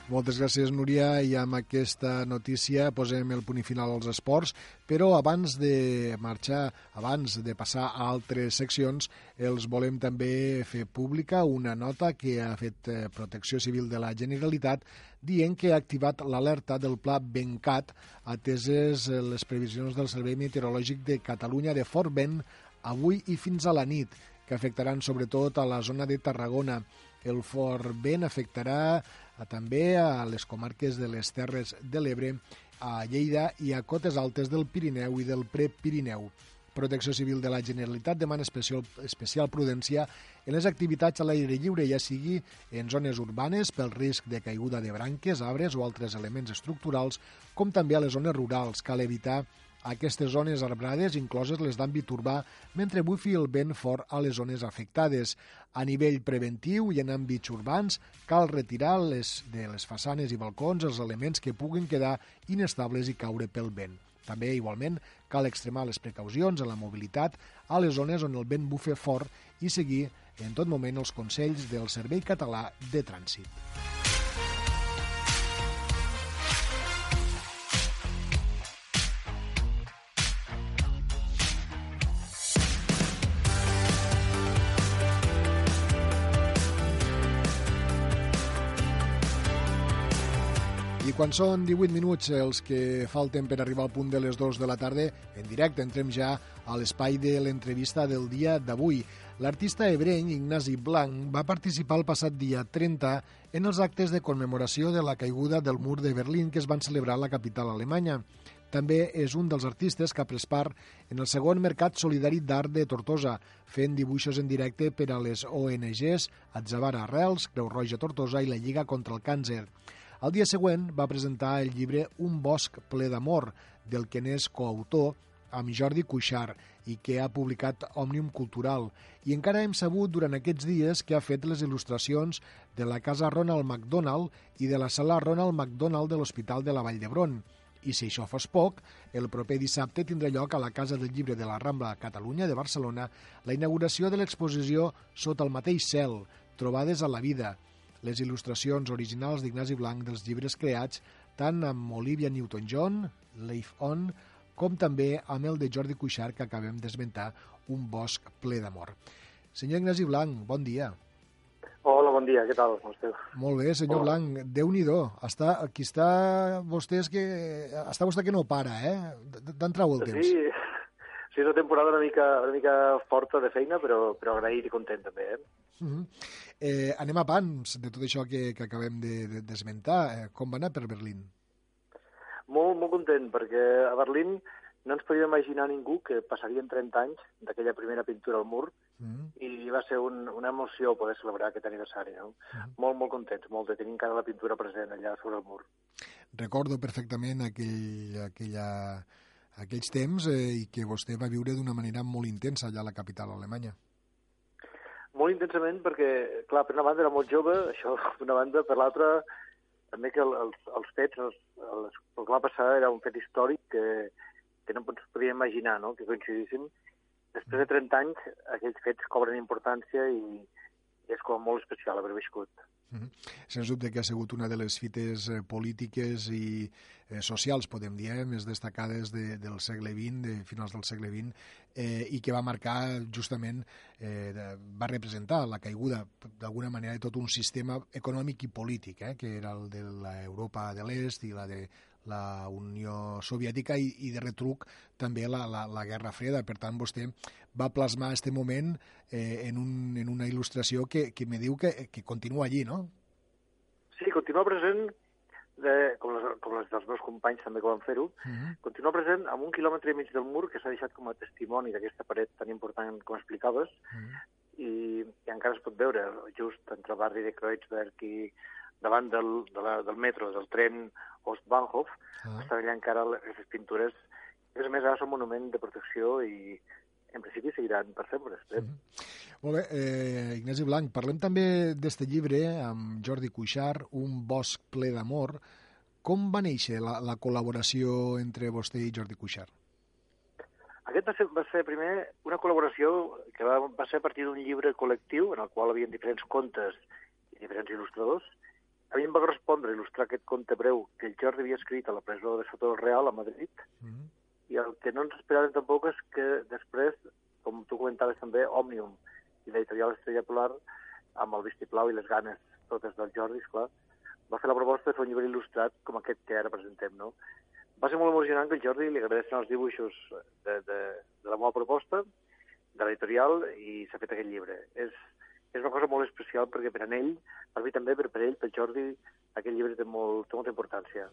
Moltes gràcies, Núria, i amb aquesta notícia posem el punt final als esports, però abans de marxar, abans de passar a altres seccions, els volem també fer pública una nota que ha fet eh, Protecció Civil de la Generalitat dient que ha activat l'alerta del pla Bencat ateses eh, les previsions del Servei Meteorològic de Catalunya de fort vent avui i fins a la nit, que afectaran sobretot a la zona de Tarragona. El fort vent afectarà també a les comarques de les Terres de l'Ebre, a Lleida i a cotes altes del Pirineu i del Prepirineu. Protecció Civil de la Generalitat demana especial, especial prudència en les activitats a l'aire lliure, ja sigui en zones urbanes pel risc de caiguda de branques, arbres o altres elements estructurals, com també a les zones rurals. Cal evitar aquestes zones arbrades, incloses les d'àmbit urbà, mentre bufi el vent fort a les zones afectades. A nivell preventiu i en àmbits urbans, cal retirar les, de les façanes i balcons els elements que puguin quedar inestables i caure pel vent. També, igualment, cal extremar les precaucions en la mobilitat a les zones on el vent bufe fort i seguir en tot moment els consells del Servei Català de Trànsit. Quan són 18 minuts els que falten per arribar al punt de les 2 de la tarda, en directe entrem ja a l'espai de l'entrevista del dia d'avui. L'artista ebreny Ignasi Blanc va participar el passat dia 30 en els actes de commemoració de la caiguda del mur de Berlín que es van celebrar a la capital alemanya. També és un dels artistes que ha pres part en el segon Mercat Solidari d'Art de Tortosa, fent dibuixos en directe per a les ONGs Atzavara Arrels, Creu Roja Tortosa i la Lliga contra el Càncer. El dia següent va presentar el llibre Un bosc ple d'amor, del que n'és coautor amb Jordi Cuixart i que ha publicat Òmnium Cultural. I encara hem sabut durant aquests dies que ha fet les il·lustracions de la Casa Ronald McDonald i de la Sala Ronald McDonald de l'Hospital de la Vall d'Hebron. I si això fos poc, el proper dissabte tindrà lloc a la Casa del Llibre de la Rambla Catalunya de Barcelona la inauguració de l'exposició Sota el mateix cel, Trobades a la vida, les il·lustracions originals d'Ignasi Blanc dels llibres creats tant amb Olivia Newton-John, Leif On, com també amb el de Jordi Cuixart que acabem d'esmentar, Un bosc ple d'amor. Senyor Ignasi Blanc, bon dia. Hola, bon dia, què tal? Com esteu? Molt bé, senyor Hola. Blanc, déu-n'hi-do. Està, aquí està vostè, és que, està vostè que no para, eh? D'entrar el temps. Sí, sí, és una temporada una mica, una mica forta de feina, però, però agraït i content també, eh? Uh -huh. eh, anem a pans de tot això que, que acabem de- de- d'esmentar. De, eh, com va anar per Berlín? Molt, molt content, perquè a Berlín no ens podia imaginar ningú que passarien 30 anys d'aquella primera pintura al mur Mm. i va ser un, una emoció poder celebrar aquest aniversari, no? Molt, molt contents, molt de tenir encara la pintura present allà sobre el mur. Recordo perfectament aquell, aquella, aquells temps eh, i que vostè va viure d'una manera molt intensa allà a la capital alemanya. Molt intensament perquè, clar, per una banda era molt jove, això d'una banda, per l'altra també que el, els, els fets, els, els, el que va passar era un fet històric que, que no ens podia imaginar no? que coincidíssim. Després de 30 anys, aquells fets cobren importància i, i és com molt especial haver viscut. Mhm. Sens dubte que ha sigut una de les fites eh, polítiques i eh, socials, podem dir, eh, més destacades de, del segle XX, de finals del segle XX, eh, i que va marcar justament, eh, va representar la caiguda d'alguna manera de tot un sistema econòmic i polític, eh, que era el de l'Europa de l'Est i la de la Unió Soviètica i, i de retruc també la, la, la Guerra Freda. Per tant, vostè va plasmar aquest moment eh, en, un, en una il·lustració que, que me diu que, que continua allí, no? Sí, continua present, de, com, les, com les dels meus companys també que van fer-ho, continua present amb un quilòmetre i mig del mur que s'ha deixat com a testimoni d'aquesta paret tan important com explicaves, i, i encara es pot veure just entre el barri de Kreuzberg i davant del, de la, del metro, del tren Ostbahnhof, Ah. estan allà encara aquestes pintures. A més a més, ara són monument de protecció i en principi seguiran per sempre. espero. Molt bé, eh, Ignasi Blanc, parlem també d'este llibre amb Jordi Cuixart, Un bosc ple d'amor. Com va néixer la, la col·laboració entre vostè i Jordi Cuixart? Aquest va ser, va ser primer una col·laboració que va, va ser a partir d'un llibre col·lectiu en el qual hi havia diferents contes i diferents il·lustradors. A mi em va correspondre il·lustrar aquest conte breu que el Jordi havia escrit a la presó de Soto del Real, a Madrid, i el que no ens esperàvem tampoc és que després, com tu comentaves també, Òmnium i l'editorial Estrella Polar, amb el vistiplau i les ganes totes del Jordi, esclar, va fer la proposta de fer un llibre il·lustrat com aquest que ara presentem, no? Va ser molt emocionant que el Jordi li agradessin els dibuixos de, de, de la meva proposta, de l'editorial, i s'ha fet aquest llibre. És, és una cosa molt especial perquè per a ell, per mi també, però per ell, per Jordi, aquest llibre té, molt, té molta importància.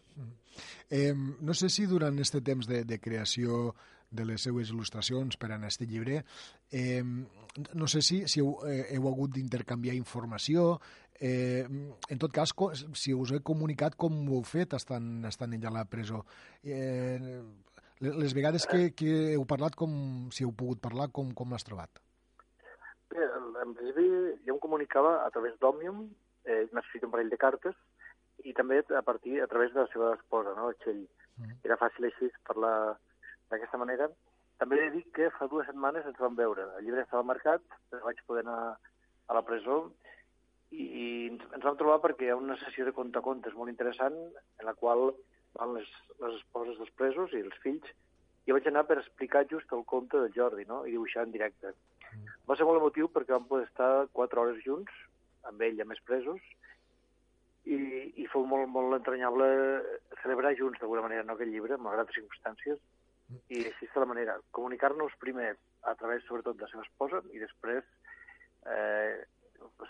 Eh, no sé si durant aquest temps de, de creació de les seues il·lustracions per a aquest llibre, eh, no sé si, si heu, eh, heu hagut d'intercanviar informació, eh, en tot cas, si us he comunicat com ho heu fet estant, estant ella a la presó. Eh, le- les vegades que, que heu parlat, com, si heu pogut parlar, com, com l'has trobat? En principi jo em comunicava a través d'Òmnium, eh, escrit un parell de cartes, i també a partir a través de la seva esposa, no, Txell. Era fàcil així parlar d'aquesta manera. També he dir que fa dues setmanes ens vam veure. El llibre estava marcat, però vaig poder anar a la presó i, i ens, ens vam trobar perquè hi ha una sessió de contacontes molt interessant en la qual van les, les esposes dels presos i els fills i vaig anar per explicar just el conte del Jordi no? i dibuixar en directe. Va ser molt emotiu perquè vam poder estar quatre hores junts, amb ell i amb els presos, i, i fou molt, molt entranyable celebrar junts d'alguna manera no, aquest llibre, malgrat les circumstàncies, i així és la manera, comunicar-nos primer a través sobretot de la seva esposa i després eh,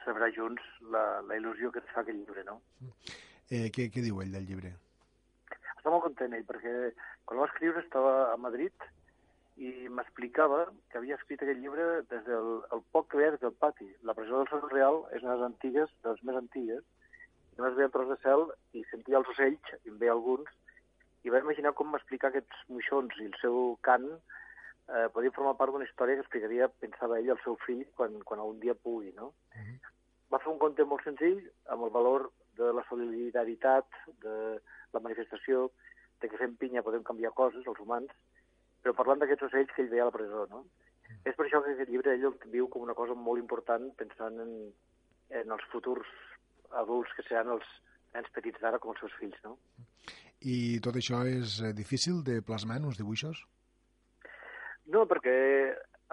celebrar junts la, la il·lusió que ens fa aquest llibre, no? Eh, què, què diu ell del llibre? Està molt content ell, perquè quan va escriure estava a Madrid i m'explicava que havia escrit aquest llibre des del el poc que veia des del pati. La presó del Sol Real és una de les antigues, de les més antigues, i només veia tros de cel i sentia els ocells, i en veia alguns, i va imaginar com explicar aquests moixons i el seu cant eh, podien formar part d'una història que explicaria, pensava ell, al seu fill quan, quan algun dia pugui, no? Uh -huh. Va fer un conte molt senzill, amb el valor de la solidaritat, de la manifestació, de que fent pinya podem canviar coses, els humans, però parlant d'aquests ocells que ell veia a la presó, no? -huh. És per això que aquest llibre ell el viu com una cosa molt important pensant en, en els futurs adults que seran els nens petits d'ara com els seus fills, no? I tot això és eh, difícil de plasmar en uns dibuixos? No, perquè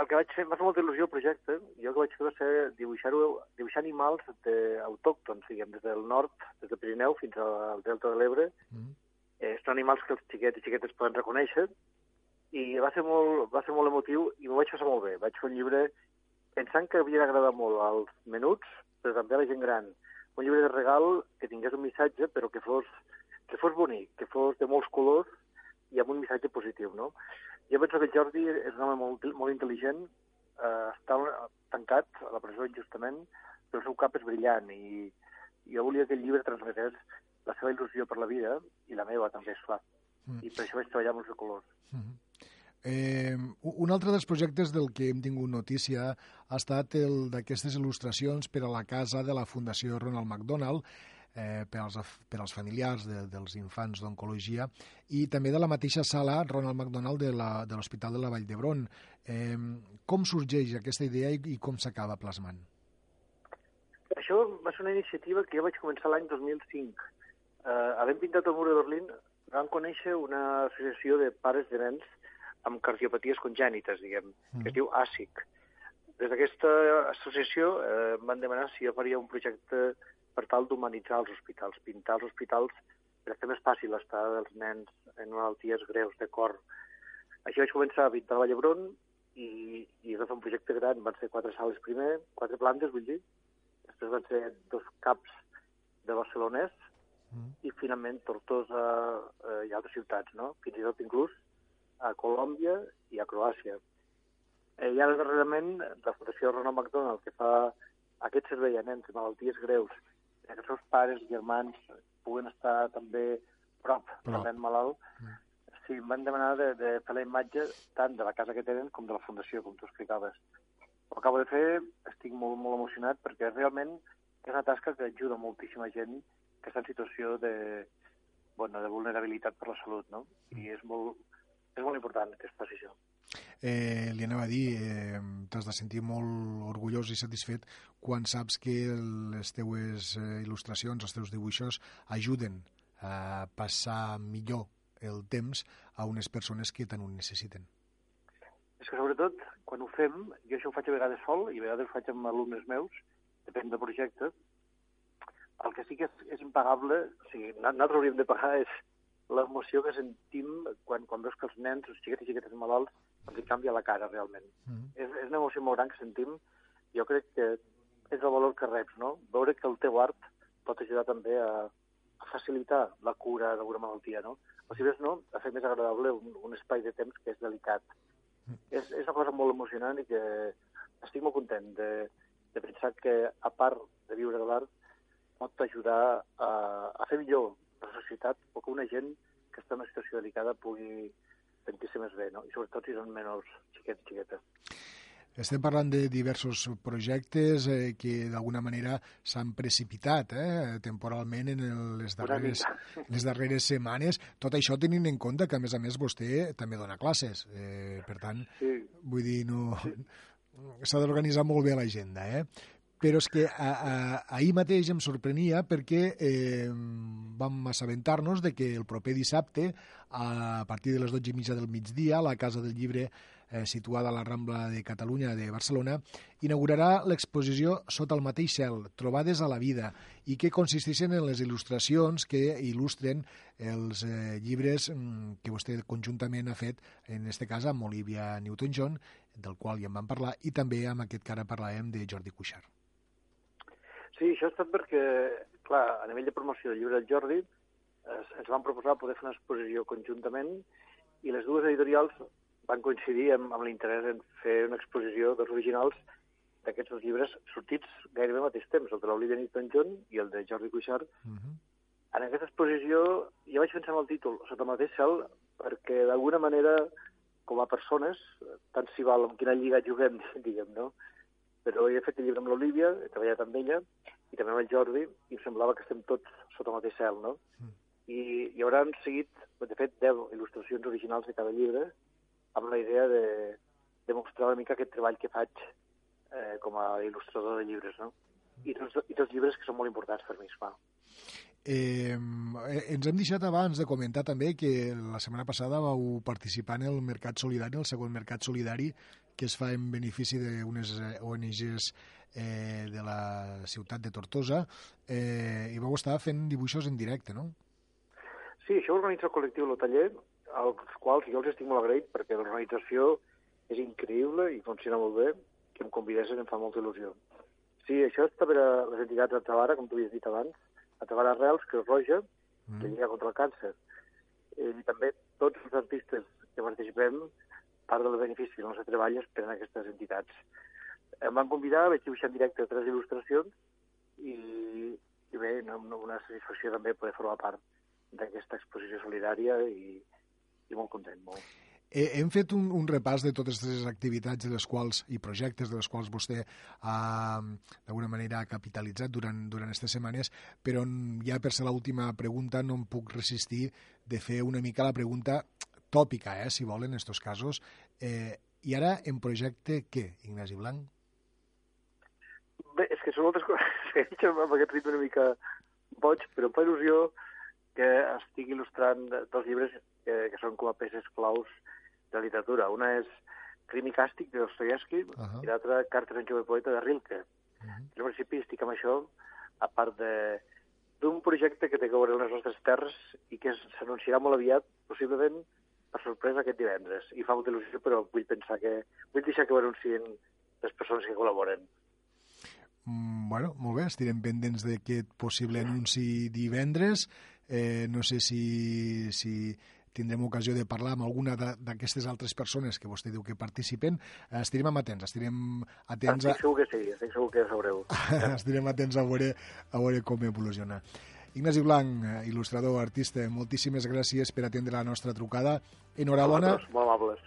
el que vaig fer, m'ha fet molta il·lusió el projecte. Jo el que vaig fer va ser dibuixar, dibuixar animals de, autòctons, diguem, des del nord, des del Pirineu fins al Delta de l'Ebre. Mm. Eh, són animals que els xiquets i xiquetes poden reconèixer. I va ser molt, va ser molt emotiu i m'ho vaig passar molt bé. Vaig fer un llibre pensant que havia d'agradar molt als menuts, però també a la gent gran. Un llibre de regal que tingués un missatge, però que fos, que fos bonic, que fos de molts colors i amb un missatge positiu, no? Jo penso que el Jordi és un home molt, molt intel·ligent, eh, està tancat a la presó injustament, però el seu cap és brillant i, jo volia que el llibre transmetés la seva il·lusió per la vida i la meva també, és clar. Mm. I per això vaig treballar amb els de colors. Mm -hmm. Eh, un altre dels projectes del que hem tingut notícia ha estat el d'aquestes il·lustracions per a la casa de la Fundació Ronald McDonald, eh, per, als, per als familiars de, dels infants d'oncologia i també de la mateixa sala Ronald McDonald de l'Hospital de, de la Vall d'Hebron. Eh, com sorgeix aquesta idea i, i com s'acaba plasmant? Això va ser una iniciativa que jo vaig començar l'any 2005. Eh, havent pintat el mur de Berlín, vam conèixer una associació de pares de nens amb cardiopaties congènites, diguem, mm. que es diu ASIC. Des d'aquesta associació eh, van demanar si jo faria un projecte per tal d'humanitzar els hospitals, pintar els hospitals per fer més fàcil l'estada dels nens en malalties greus de cor. Així vaig començar a pintar la Llebron i, i va fer un projecte gran, van ser quatre sales primer, quatre plantes, vull dir, després van ser dos caps de barcelonès mm. i finalment Tortosa eh, i altres ciutats, no? fins i tot inclús a Colòmbia i a Croàcia. Eh, I ara darrerament la Fundació Ronald McDonald, que fa aquest servei a nens amb malalties greus que els seus pares i germans puguen estar també prop, del nen malalt, mm. sí, em van demanar de, de fer la imatge tant de la casa que tenen com de la fundació, com tu explicaves. Ho acabo de fer, estic molt, molt emocionat perquè realment és una tasca que ajuda moltíssima gent que està en situació de, bueno, de vulnerabilitat per la salut, no? I és molt, és molt important que es faci això. Eh, li anava a dir, eh, t'has de sentir molt orgullós i satisfet quan saps que les teues eh, il·lustracions, els teus dibuixos, ajuden a passar millor el temps a unes persones que tant ho necessiten. És que sobretot, quan ho fem, jo això ho faig a vegades sol i a vegades ho faig amb alumnes meus, depèn del projecte, el que sí que és, és impagable, o sigui, nosaltres hauríem de pagar és l'emoció que sentim quan, quan veus que els nens, els xiquets i xiquetes malalts, els hi canvia la cara, realment. Mm -hmm. és, és una emoció molt gran que sentim. Jo crec que és el valor que reps, no? Veure que el teu art pot ajudar també a, a facilitar la cura d'alguna malaltia, no? O si ves, no, a fer més agradable un, un espai de temps que és delicat. Mm. És, és una cosa molt emocionant i que estic molt content de, de pensar que, a part de viure de l'art, pot ajudar a, a fer millor societat o que una gent que està en una situació delicada pugui sentir-se més bé, no? i sobretot si són menors xiquets i xiquetes. Estem parlant de diversos projectes eh, que d'alguna manera s'han precipitat eh, temporalment en les darreres, les darreres setmanes. Tot això tenint en compte que, a més a més, vostè també dona classes. Eh, per tant, sí. vull dir, no... Sí. S'ha d'organitzar molt bé l'agenda, eh? Però és que a, a, ahir mateix em sorprenia perquè eh, vam assabentar-nos de que el proper dissabte, a partir de les 12 i mitja del migdia, a la Casa del Llibre, eh, situada a la Rambla de Catalunya de Barcelona, inaugurarà l'exposició Sota el mateix cel, Trobades a la vida, i que consisteixen en les il·lustracions que il·lustren els eh, llibres mm, que vostè conjuntament ha fet, en aquest cas amb Olivia Newton-John, del qual ja en vam parlar, i també amb aquest que ara parlàvem de Jordi Cuixart. Sí, això ha estat perquè, clar, a nivell de promoció del llibre del Jordi, es, ens van proposar poder fer una exposició conjuntament i les dues editorials van coincidir amb, amb l'interès en fer una exposició dels originals d'aquests dos llibres sortits gairebé al mateix temps, el de l'Olivia Newton-John i el de Jordi Cuixart, uh -huh. En aquesta exposició jo vaig pensar en el títol, sota el mateix cel, perquè d'alguna manera, com a persones, tant s'hi val amb quina lliga juguem, diguem, no? Però he fet el llibre amb l'Olivia, he treballat amb ella, i també amb el Jordi, i em semblava que estem tots sota el mateix cel, no? Mm. I hi haurà seguit, de fet, 10 il·lustracions originals de cada llibre, amb la idea de, de mostrar una mica aquest treball que faig eh, com a il·lustrador de llibres, no? I tots, I tots llibres que són molt importants per mi, esclar. Eh, ens hem deixat abans de comentar també que la setmana passada vau participar en el Mercat Solidari, el segon Mercat Solidari que es fa en benefici d'unes ONGs eh, de la ciutat de Tortosa eh, i vau estar fent dibuixos en directe, no? Sí, això organitza el col·lectiu Lo Taller, als quals jo els estic molt agraït perquè l'organització és increïble i funciona molt bé, que em convidessin em fa molta il·lusió. Sí, això està per a les entitats de Tavara, com tu havies dit abans, a Tavara Reals, Creu Roja, mm. que lliga contra el càncer. I també tots els artistes que participem, part del benefici del nostre treball és per a aquestes entitats. Em van convidar, vaig dibuixar en directe tres il·lustracions i, i bé, una satisfacció també poder formar part d'aquesta exposició solidària i, i molt content, molt. Eh, hem fet un, un repàs de totes les activitats de les quals i projectes de les quals vostè ha, d'alguna manera, ha capitalitzat durant, durant aquestes setmanes, però ja per ser l'última pregunta no em puc resistir de fer una mica la pregunta tòpica, eh, si volen, en aquests casos. Eh, I ara, en projecte què, Ignasi Blanc? Bé, és que són moltes coses que amb aquest ritme una mica boig, però per il·lusió que estic il·lustrant dos llibres que, que són com a peces claus de literatura. Una és Crim i càstig de Dostoyevsky uh -huh. i l'altra Cartes en jove poeta de Rilke. Uh -huh. Jo, al principi, estic amb això, a part de d'un projecte que té que veure les nostres terres i que s'anunciarà molt aviat, possiblement per sorpresa aquest divendres. I fa molta il·lusió, però vull pensar que... Vull deixar que ho anuncien les persones que col·laboren. Mm, bueno, molt bé, estirem pendents d'aquest possible anunci divendres. Eh, no sé si, si tindrem ocasió de parlar amb alguna d'aquestes altres persones que vostè diu que participen. Estirem amatents, estirem atents a... Estic segur que sí, estic segur que sabreu. estirem atents a veure, a veure com evoluciona. Ignasi Blanc, il·lustrador, artista, moltíssimes gràcies per atendre la nostra trucada. Enhorabona,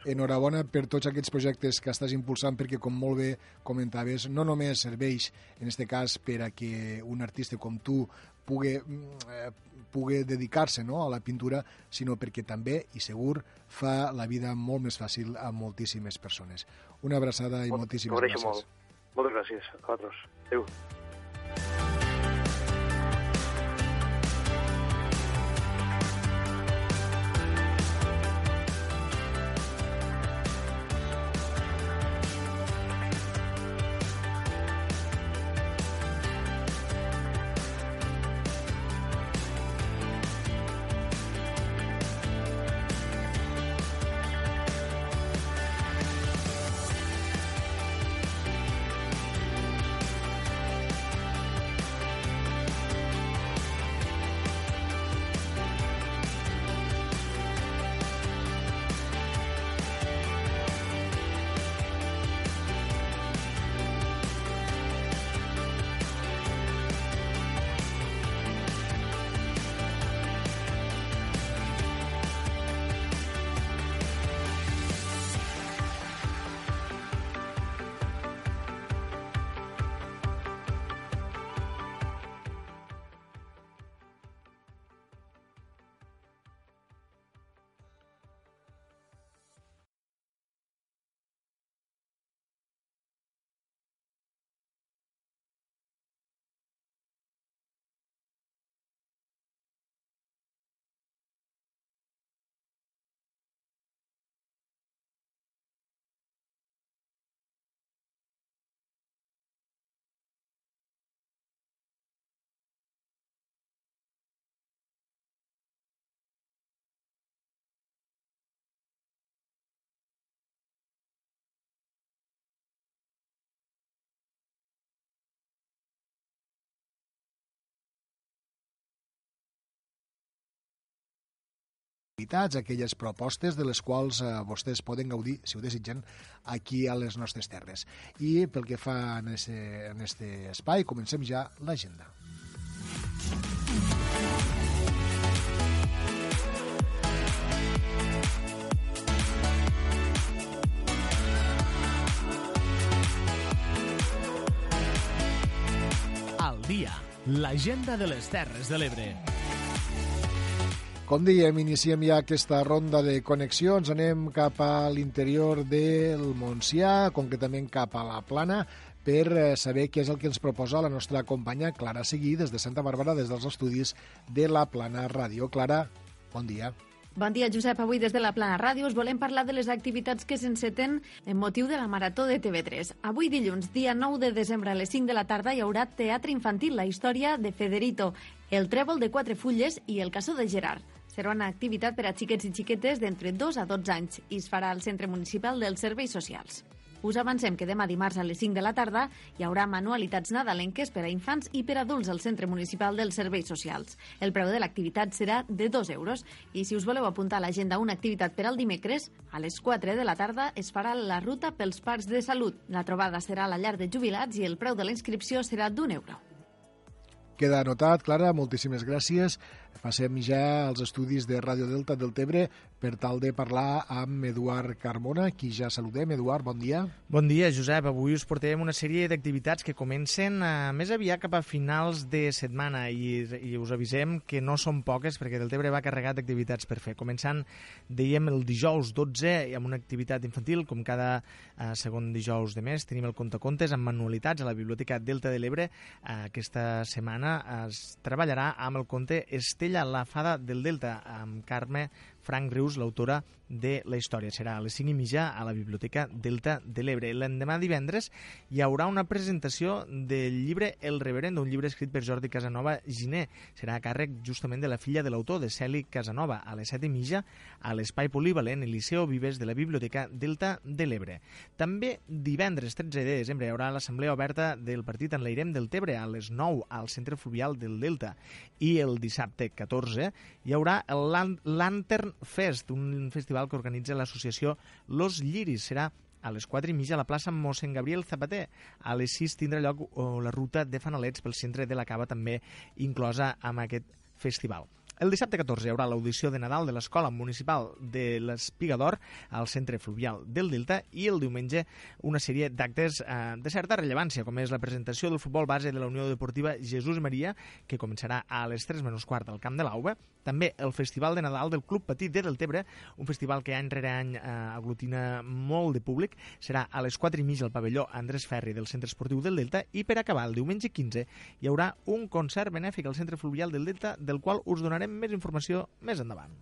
enhorabona per tots aquests projectes que estàs impulsant perquè, com molt bé comentaves, no només serveix, en aquest cas, per a que un artista com tu pugui, eh, pugui dedicar-se no, a la pintura, sinó perquè també, i segur, fa la vida molt més fàcil a moltíssimes persones. Una abraçada i molt, moltíssimes gràcies. Molt. Moltes gràcies a vosaltres. Adéu. activitats, aquelles propostes de les quals eh, vostès poden gaudir, si ho desitgen, aquí a les nostres terres. I pel que fa en aquest en este espai, comencem ja l'agenda. Al dia, l'agenda de les Terres de l'Ebre. Com dèiem, iniciem ja aquesta ronda de connexions. Anem cap a l'interior del Montsià, concretament cap a la Plana, per eh, saber què és el que ens proposa la nostra companya Clara Seguí des de Santa Bàrbara, des dels estudis de la Plana Ràdio. Clara, bon dia. Bon dia, Josep. Avui des de la Plana Ràdio us volem parlar de les activitats que s'enceten en motiu de la Marató de TV3. Avui dilluns, dia 9 de desembre a les 5 de la tarda, hi haurà teatre infantil, la història de Federito, el trèvol de quatre fulles i el caçó de Gerard. Serà una activitat per a xiquets i xiquetes d'entre 2 a 12 anys i es farà al Centre Municipal dels Serveis Socials. Us avancem que demà dimarts a les 5 de la tarda hi haurà manualitats nadalenques per a infants i per a adults al Centre Municipal dels Serveis Socials. El preu de l'activitat serà de 2 euros i si us voleu apuntar a l'agenda una activitat per al dimecres, a les 4 de la tarda es farà la ruta pels parcs de salut. La trobada serà a la llar de jubilats i el preu de la inscripció serà d'un euro. Queda anotat, Clara, moltíssimes gràcies. Passem ja als estudis de Ràdio Delta del Tebre per tal de parlar amb Eduard Carmona, qui ja saludem. Eduard, bon dia. Bon dia, Josep. Avui us portem una sèrie d'activitats que comencen eh, més aviat cap a finals de setmana i, i us avisem que no són poques perquè del Tebre va carregat d'activitats per fer. Començant, dèiem, el dijous 12 amb una activitat infantil, com cada eh, segon dijous de mes. Tenim el contacontes amb manualitats a la Biblioteca Delta de l'Ebre. Eh, aquesta setmana es treballarà amb el conte Estella Estella, la fada del Delta, amb Carme Frank Rius, l'autora de la història. Serà a les 5 i mitja a la Biblioteca Delta de l'Ebre. L'endemà divendres hi haurà una presentació del llibre El Reverendo, un llibre escrit per Jordi Casanova Giné. Serà a càrrec justament de la filla de l'autor, de Celi Casanova, a les 7 i mitja a l'Espai Polivalent Eliseo Vives de la Biblioteca Delta de l'Ebre. També divendres 13 de desembre hi haurà l'assemblea oberta del partit en l'Airem del Tebre a les 9 al Centre Fluvial del Delta i el dissabte 14 hi haurà el Lantern Fest, un festival que organitza l'associació Los Lliris. Serà a les 4 i mitja a la plaça mossèn Gabriel Zapater. A les 6 tindrà lloc la ruta de fanalets pel centre de la Cava, també inclosa amb aquest festival. El dissabte 14 hi haurà l'audició de Nadal de l'Escola Municipal de l'Espigador al Centre Fluvial del Delta i el diumenge una sèrie d'actes eh, de certa rellevància, com és la presentació del futbol base de la Unió Deportiva Jesús Maria, que començarà a les 3 menys quart al Camp de l'Auba, també el Festival de Nadal del Club Petit de Deltebre, un festival que any rere any eh, aglutina molt de públic, serà a les 4 i mitja al pavelló Andrés Ferri del Centre Esportiu del Delta i per acabar el diumenge 15 hi haurà un concert benèfic al Centre Fluvial del Delta del qual us donarem més informació més endavant.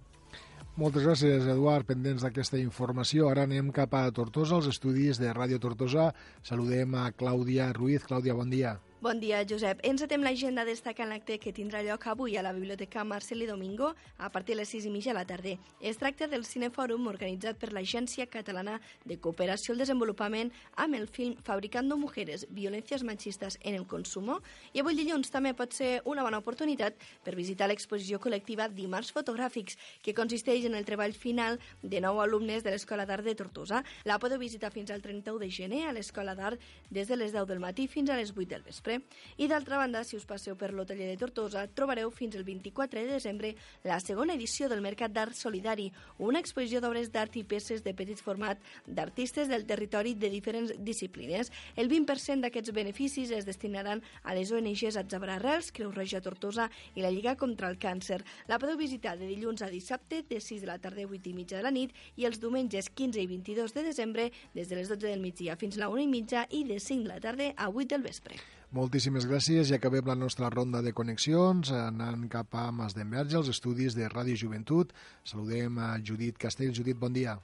Moltes gràcies, Eduard, pendents d'aquesta informació. Ara anem cap a Tortosa, als estudis de Ràdio Tortosa. Saludem a Clàudia Ruiz. Clàudia, bon dia. Bon dia, Josep. Encetem l'agenda destacant l'acte que tindrà lloc avui a la Biblioteca Marceli Domingo a partir de les 6 i mitja de la tarda. Es tracta del Cinefòrum organitzat per l'Agència Catalana de Cooperació al Desenvolupament amb el film Fabricando Mujeres, Violències Machistes en el Consumo i avui dilluns també pot ser una bona oportunitat per visitar l'exposició col·lectiva Dimarts Fotogràfics, que consisteix en el treball final de nou alumnes de l'Escola d'Art de Tortosa. La podeu visitar fins al 31 de gener a l'Escola d'Art des de les 10 del matí fins a les 8 del vespre desembre. I d'altra banda, si us passeu per l'Hoteller de Tortosa, trobareu fins el 24 de desembre la segona edició del Mercat d'Art Solidari, una exposició d'obres d'art i peces de petit format d'artistes del territori de diferents disciplines. El 20% d'aquests beneficis es destinaran a les ONGs Atzabra Arrels, Creu Roja Tortosa i la Lliga contra el Càncer. La podeu visitar de dilluns a dissabte de 6 de la tarda a 8 i mitja de la nit i els diumenges 15 i 22 de desembre des de les 12 del migdia fins a la 1 i mitja i de 5 de la tarda a 8 del vespre. Moltíssimes gràcies i acabem la nostra ronda de connexions anant cap a Mas d'Enverge, els estudis de Ràdio Joventut. Saludem a Judit Castell. Judit, bon dia.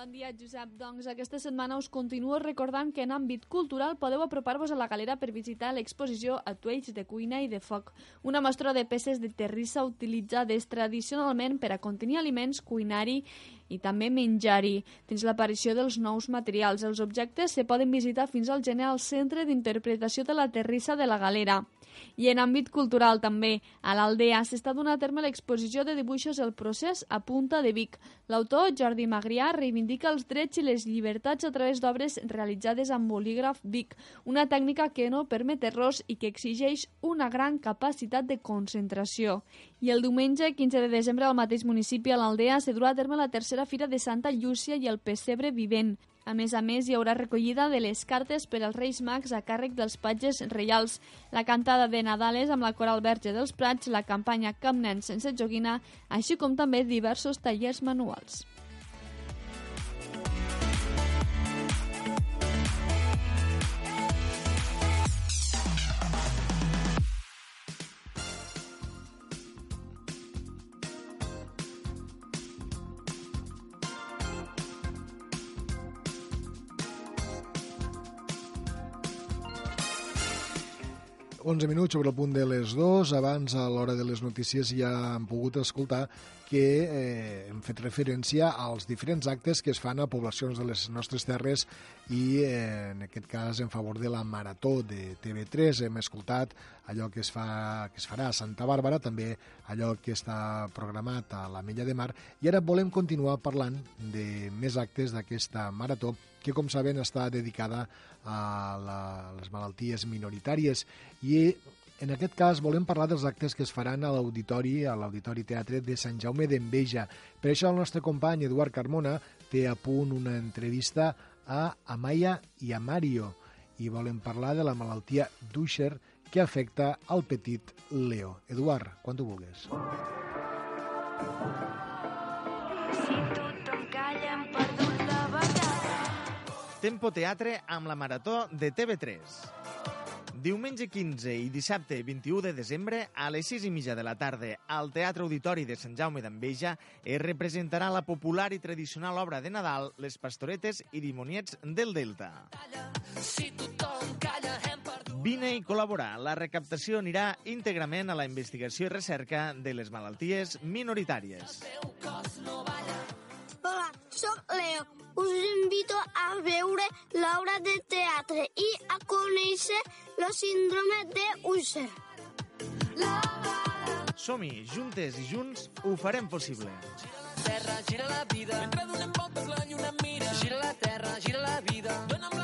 Bon dia, Josep. Doncs aquesta setmana us continuo recordant que en àmbit cultural podeu apropar-vos a la galera per visitar l'exposició Atuells de cuina i de foc, una mostra de peces de terrissa utilitzades tradicionalment per a contenir aliments, cuinari i també menjar-hi. Fins l'aparició dels nous materials, els objectes se poden visitar fins al gener al Centre d'Interpretació de la Terrissa de la Galera. I en àmbit cultural també, a l'Aldea s'està donant a terme l'exposició de dibuixos El procés a Punta de Vic. L'autor, Jordi Magrià, reivindica els drets i les llibertats a través d'obres realitzades amb bolígraf Vic, una tècnica que no permet errors i que exigeix una gran capacitat de concentració. I el diumenge 15 de desembre al mateix municipi, a l'Aldea, se durà a terme la tercera Fira de Santa Llúcia i el Pessebre Vivent. A més a més, hi haurà recollida de les cartes per als Reis Mags a càrrec dels patges reials, la cantada de Nadales amb la Coral Verge dels Prats, la campanya Camp Nen sense joguina, així com també diversos tallers manuals. 11 minuts sobre el punt de les 2. Abans, a l'hora de les notícies, ja hem pogut escoltar que eh, hem fet referència als diferents actes que es fan a poblacions de les nostres terres i, eh, en aquest cas, en favor de la Marató de TV3. Hem escoltat allò que es, fa, que es farà a Santa Bàrbara, també allò que està programat a la Mella de Mar. I ara volem continuar parlant de més actes d'aquesta Marató que, com saben, està dedicada a, la, les malalties minoritàries i en aquest cas volem parlar dels actes que es faran a l'Auditori, a l'Auditori Teatre de Sant Jaume d'Enveja. Per això el nostre company Eduard Carmona té a punt una entrevista a Amaya i a Mario i volen parlar de la malaltia d'Usher que afecta al petit Leo. Eduard, quan tu vulguis. Si Tempo Teatre amb la Marató de TV3. Diumenge 15 i dissabte 21 de desembre, a les 6 i mitja de la tarda, al Teatre Auditori de Sant Jaume d'Enveja, es representarà la popular i tradicional obra de Nadal Les Pastoretes i Dimoniets del Delta. Vine i col·laborar. La recaptació anirà íntegrament a la investigació i recerca de les malalties minoritàries. Hola, sóc Leo. Us invito a veure l'obra de teatre i a conèixer la síndrome de Usher. Som-hi, juntes i junts ho farem possible. Terra, gira la vida. Mentre donem voltes la lluna mira. Gira la terra, gira la vida. Dóna'm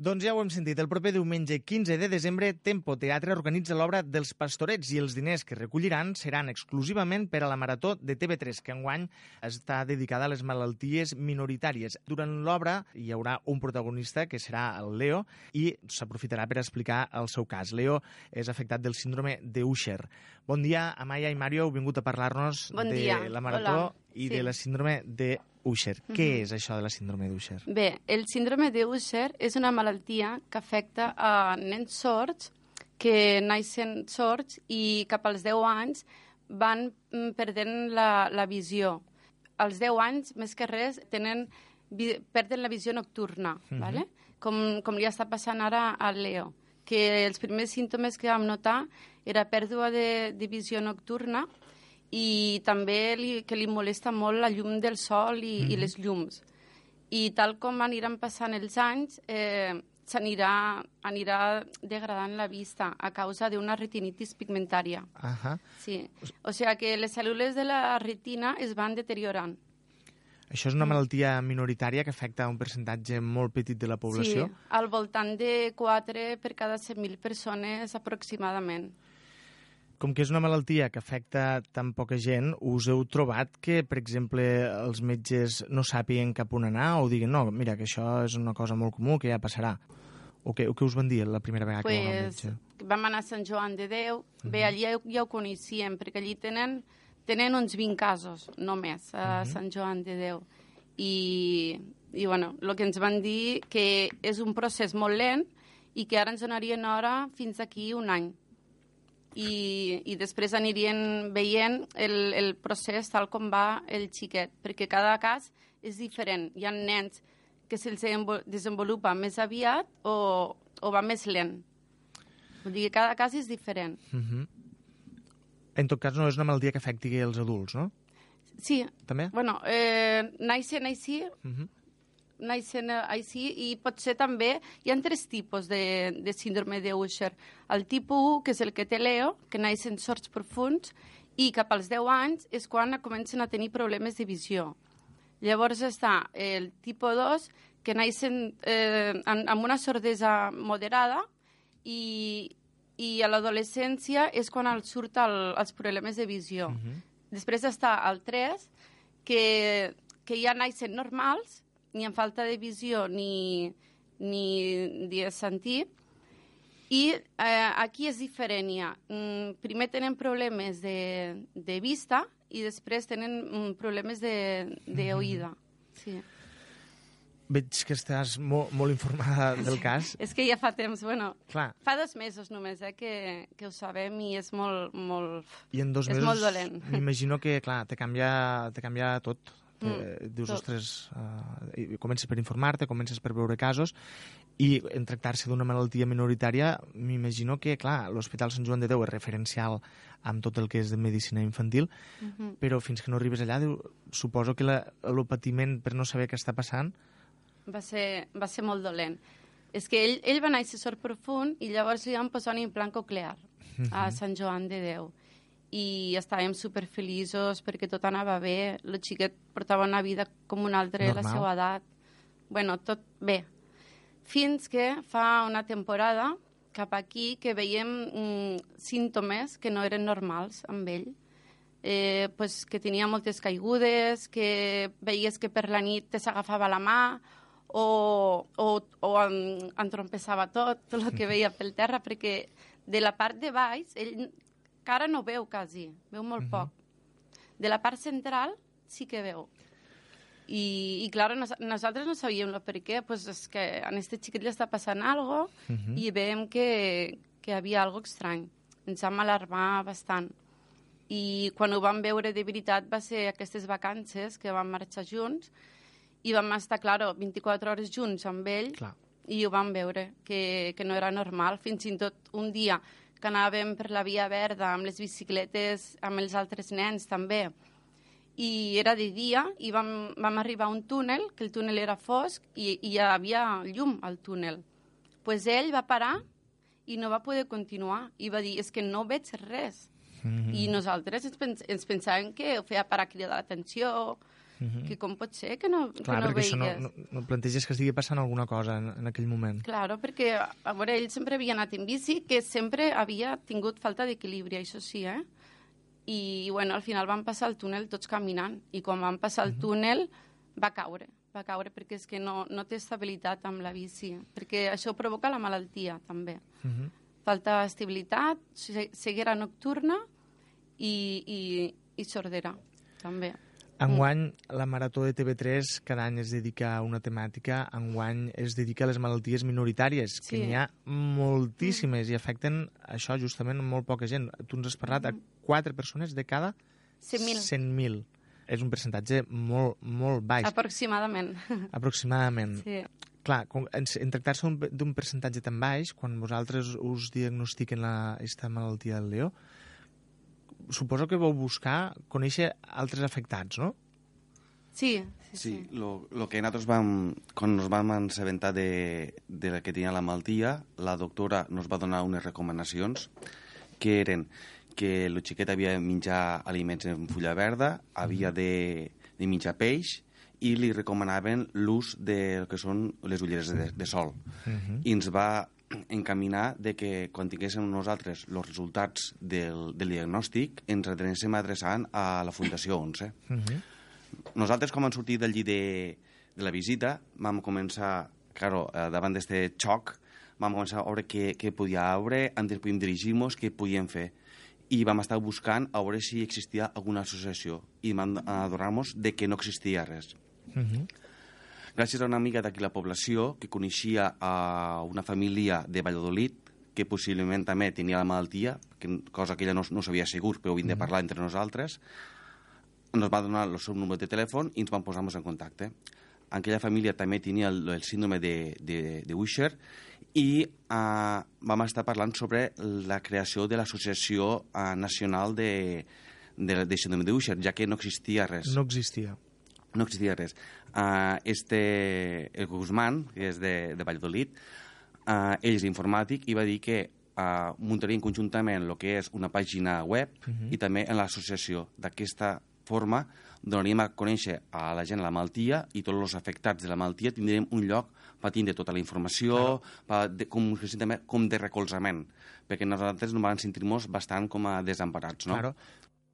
Doncs ja ho hem sentit, el proper diumenge 15 de desembre Tempo Teatre organitza l'obra dels Pastorets i els diners que recolliran seran exclusivament per a la Marató de TV3, que enguany està dedicada a les malalties minoritàries. Durant l'obra hi haurà un protagonista, que serà el Leo, i s'aprofitarà per explicar el seu cas. Leo és afectat del síndrome d'Usher. Bon dia, Amaya i Mario, heu vingut a parlar-nos bon de dia. la Marató Hola. i Sí. de la síndrome de Usher. Mhm. Què és això de la síndrome d'Usher? Bé, el síndrome d'Usher és una malaltia que afecta a nens sords que naixen sords i cap als 10 anys van mm, perdent la, la visió. Als 10 anys, més que res, tenen, vi, perden la visió nocturna, Mhm. vale? com, com li està passant ara al Leo, que els primers símptomes que vam notar era pèrdua de, de visió nocturna i també li, que li molesta molt la llum del sol i, Mhm. i les llums. I tal com aniran passant els anys, eh, s'anirà anirà degradant la vista a causa d'una retinitis pigmentària. Ahà. Sí. O sigui que les cèl·lules de la retina es van deteriorant. Això és una malaltia minoritària que afecta un percentatge molt petit de la població? Sí, al voltant de 4 per cada 100.000 persones aproximadament. Com que és una malaltia que afecta tan poca gent, us heu trobat que, per exemple, els metges no sàpiguen cap on anar o diguen, no, mira, que això és una cosa molt comú, que ja passarà? O què, o què us van dir la primera vegada que vau anar al pues, metge? vam anar a Sant Joan de Déu. Bé, allí ja, ja ho coneixíem, perquè allí tenen, tenen uns 20 casos, només, a Mhm. Sant Joan de Déu. I, i bueno, el que ens van dir que és un procés molt lent i que ara ens donarien hora fins aquí un any. I, i després anirien veient el, el procés tal com va el xiquet, perquè cada cas és diferent. Hi ha nens que se'ls desenvo- desenvolupa més aviat o, o va més lent. Vull dir que cada cas és diferent. Mhm. En tot cas, no és una malaltia que afecti els adults, no? Sí. També? Bueno, eh, naixen així, Mhm. Naixen així i pot ser també... Hi ha tres tipus de, de síndrome d'Usher. El tipus 1, que és el que té Leo, que naixen sords profuns, i cap als 10 anys és quan comencen a tenir problemes de visió. Llavors està el tipus 2, que naixen eh, amb, una sordesa moderada i, i a l'adolescència és quan els surt el, els problemes de visió. Després està el 3, que que ja naixen normals, ni amb falta de visió ni, ni de sentir, i eh, aquí és diferent. Ja. Mm, primer tenen problemes de, de vista i després tenen mm, problemes d'oïda. Sí. Veig que estàs molt, molt informada del cas. És que ja fa temps, bueno, Clar. fa dos mesos només eh, que, que ho sabem i és molt, molt, I en dos és mesos molt dolent. m'imagino que, clar, te canvia, te canvia tot. Mm, Eh, dius, ostres, uh, comences per informar-te, comences per veure casos, i en tractar-se d'una malaltia minoritària, m'imagino que, clar, l'Hospital Sant Joan de Déu és referencial amb tot el que és de medicina infantil, Mhm. però fins que no arribes allà, diu, suposo que la, el patiment per no saber què està passant... va ser, va ser molt dolent. És que ell, ell va néixer sort profund i llavors li van posar un implant coclear a Mhm. Sant Joan de Déu. I estàvem superfeliços perquè tot anava bé. El xiquet portava una vida com un altre a la Normal. seva edat. bueno, tot bé. Fins que fa una temporada cap aquí que veiem mm, símptomes que no eren normals amb ell. Eh, pues, que tenia moltes caigudes, que veies que per la nit te s'agafava la mà o, o, o en, entrompessava tot, tot el que veia pel terra, perquè de la part de baix ell encara no veu quasi, veu molt Mhm. poc. De la part central sí que veu. I, i clar, nos, nosaltres no sabíem el per què, pues és que a este xiquet li està passant algo Mhm. i veiem que, que hi havia algo estrany. Ens vam alarmar bastant. I quan ho vam veure de veritat va ser aquestes vacances que vam marxar junts i vam estar, claro, 24 hores junts amb ell Clar. i ho vam veure, que, que no era normal. Fins i tot un dia que anàvem per la via verda amb les bicicletes, amb els altres nens també, i era de dia i vam, vam arribar a un túnel, que el túnel era fosc i, i hi havia llum al túnel. pues ell va parar i no va poder continuar i va dir, és que no veig res. Mhm. I nosaltres ens, pens ens pensàvem que ho feia per a cridar l'atenció, Mhm. que com pot ser que no, Clar, que no perquè això no, no, no planteges que estigui passant alguna cosa en, en aquell moment. Claro, perquè, a veure, ell sempre havia anat en bici, que sempre havia tingut falta d'equilibri, això sí, eh? I, bueno, al final van passar el túnel tots caminant, i quan van passar el túnel va caure, va caure perquè és que no, no té estabilitat amb la bici, perquè això provoca la malaltia, també. Mhm. Falta estabilitat, ce- ceguera nocturna i, i, i sordera, també. Enguany, la Marató de TV3 cada any es dedica a una temàtica, enguany es dedica a les malalties minoritàries, que Sí. n'hi ha moltíssimes i afecten això justament molt poca gent. Tu ens has parlat a quatre persones de cada 100.000. 100.000. És un percentatge molt, molt baix, Aproximadament. aproximadament. Sí. Clar, en, en tractar-se d'un- d'un percentatge tan baix, quan vosaltres us diagnostiquen la, esta malaltia del Leó, suposo que vau buscar conèixer altres afectats, no? Sí, sí, Sí, lo, lo que nosaltres vam, quan nos vam assabentar de, de la que tenia la malaltia, la doctora nos va donar unes recomanacions que eren que el xiquet havia de menjar aliments en fulla verda, havia de, de menjar peix i li recomanaven l'ús del que són les ulleres de, de sol. Mhm. I ens va encaminar de que quan tinguéssim nosaltres els resultats del, del diagnòstic ens adrecéssim adreçant a la Fundació 11. Mhm. Nosaltres, com han sortit del llit de, de la visita, vam començar, claro, eh, davant d'aquest xoc, vam començar a veure què, què podia haver, on podíem dirigir-nos, què podíem fer. I vam estar buscant a veure si existia alguna associació i vam adonar-nos de que no existia res. Mhm. Gràcies a una amiga d'aquí la població que coneixia a una família de Valladolid que possiblement també tenia la malaltia, que, cosa que ella no, no sabia segur, però ho hem de parlar entre nosaltres, ens va donar el seu número de telèfon i ens vam posar-nos en contacte. Aquella família també tenia el, el síndrome de, de, de Usher i uh, vam estar parlant sobre la creació de l'Associació uh, Nacional de, de, de Síndrome de Usher, ja que no existia res. No existia. No existia res. Uh, este, el Guzmán, que és de, de Valladolid, uh, ell és informàtic i va dir que uh, muntarien conjuntament el que és una pàgina web Mhm. i també en l'associació. D'aquesta forma donaríem a conèixer a la gent la malaltia i tots els afectats de la malaltia tindrem un lloc per tindre tota la informació, per de, com, com de recolzament, perquè nosaltres ens vam sentir-nos bastant com a desemparats, no? Claro.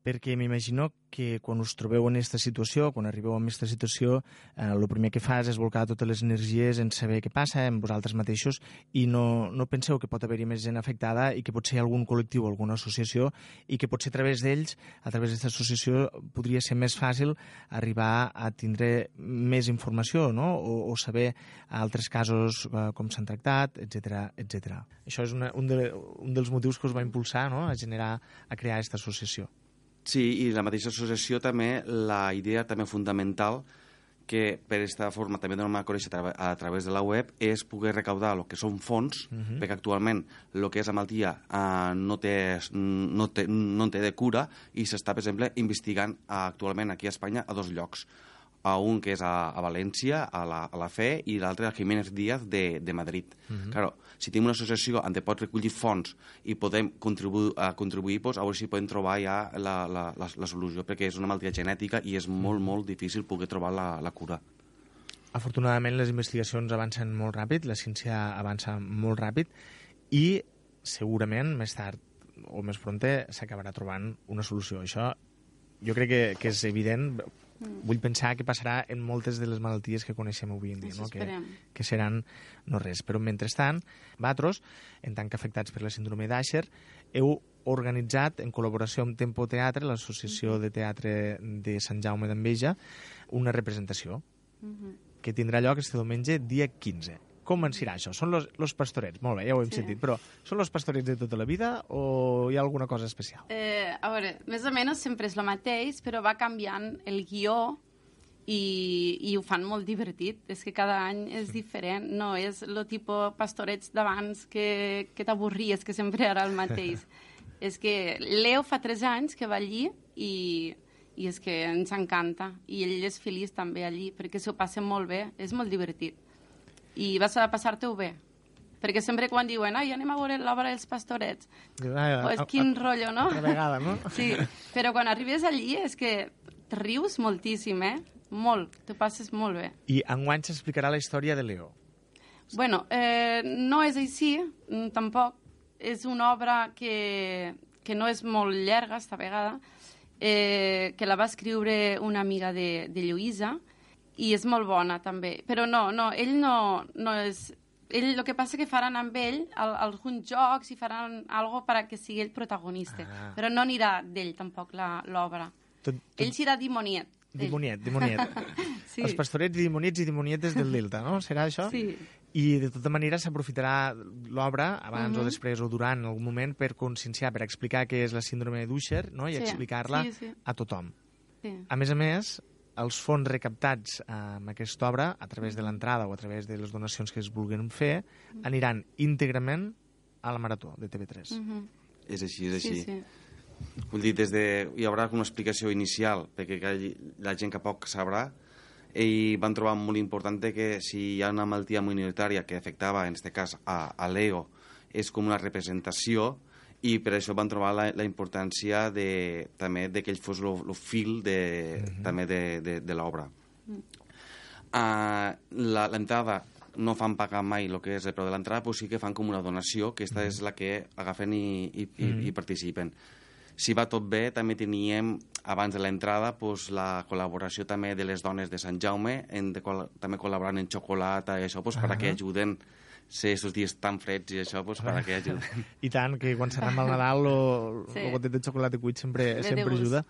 Perquè m'imagino que quan us trobeu en aquesta situació, quan arribeu en aquesta situació, eh, primer que fas és volcar totes les energies en saber què passa en vosaltres mateixos i no, no penseu que pot haver-hi més gent afectada i que potser hi ha algun col·lectiu alguna associació i que potser a través d'ells, a través d'aquesta associació, podria ser més fàcil arribar a tindre més informació no? o, o saber altres casos eh, com s'han tractat, etc etc. Això és una, un, de, un dels motius que us va impulsar no? a generar, a crear aquesta associació. Sí, i la mateixa associació també, la idea també fundamental que per aquesta forma també donem a conèixer a, tra a través de la web és poder recaudar el que són fons, uh -huh. perquè actualment el que és la malaltia uh, no, té, no, té, no en té de cura i s'està, per exemple, investigant actualment aquí a Espanya a dos llocs a un que és a, a València, a la, a la FE, i l'altre a Jiménez Díaz de, de Madrid. Uh -huh. claro, si tenim una associació on pot recollir fons i podem contribuir, a contribuir pues, a veure si podem trobar ja la, la, la, la solució, perquè és una malaltia genètica i és molt, molt difícil poder trobar la, la cura. Afortunadament les investigacions avancen molt ràpid, la ciència avança molt ràpid i segurament més tard o més pronte s'acabarà trobant una solució. Això jo crec que, que és evident Mm. Vull pensar que passarà en moltes de les malalties que coneixem avui en dia, no? que, que seran no res. Però mentrestant, vosaltres, en tant que afectats per la síndrome d'Asher, heu organitzat, en col·laboració amb Tempo Teatre, l'Associació mm -hmm. de Teatre de Sant Jaume d'Enveja, una representació mm -hmm. que tindrà lloc este diumenge, dia 15 com en serà això? Són los, los pastorets, molt bé, ja ho hem sí. sentit, però són los pastorets de tota la vida o hi ha alguna cosa especial? Eh, a veure, més o menys sempre és el mateix, però va canviant el guió i, i ho fan molt divertit. És que cada any és diferent, no és el tipus pastorets d'abans que, que t'avorries, que sempre era el mateix. és que Leo fa tres anys que va allí i, i és que ens encanta. I ell és feliç també allí, perquè s'ho passa molt bé, és molt divertit i vas a passar-te-ho bé. Perquè sempre quan diuen, ai, anem a veure l'obra dels pastorets, ah, pues, quin a, rotllo, no? Una vegada, no? Sí, però quan arribes allí és que rius moltíssim, eh? Molt, t'ho passes molt bé. I enguany s'explicarà la història de Leo. Bueno, eh, no és així, mm, tampoc. És una obra que, que no és molt llarga, esta vegada, eh, que la va escriure una amiga de, de Lluïsa, i és molt bona també. Però no, no, ell no, no és... Ell, el que passa que faran amb ell el, alguns jocs i faran algo per que sigui el protagonista. Ah. Però no anirà d'ell tampoc l'obra. Ell serà dimoniet. Dimoniet, dimoniet. sí. Els pastorets, dimoniets i dimonietes del Delta, no? Serà això? Sí. I de tota manera s'aprofitarà l'obra, abans uh -huh. o després o durant algun moment, per conscienciar, per explicar què és la síndrome d'Usher no? i sí. explicar-la sí, sí. a tothom. Sí. A més a més, els fons recaptats eh, amb aquesta obra, a través de l'entrada o a través de les donacions que es vulguin fer, aniran íntegrament a la Marató de TV3. Mm -hmm. És així, és així. Sí, sí. Vull dir, des de... hi haurà una explicació inicial, perquè la gent que poc sabrà, i van trobar molt important que si hi ha una malaltia minoritària que afectava, en aquest cas, a, a l'ego, és com una representació i per això van trobar la, la importància de, també de que ell fos el fil de, mhm. -huh. també de, de, de l'obra. Uh, l'entrada no fan pagar mai el que és el preu de l'entrada, però sí que fan com una donació, que aquesta -huh. és la que agafen i, i, -huh. i, mhm. i participen. Si va tot bé, també teníem, abans de l'entrada, pues, la col·laboració també de les dones de Sant Jaume, en de, també col·laborant en xocolata i això, pues, uh -huh. perquè ajuden ser aquests dies tan freds i això, pues, para que ajuden. I tant, que quan s'arramba el Nadal el, sí. el gotet de xocolata cuit sempre, sempre ajuda.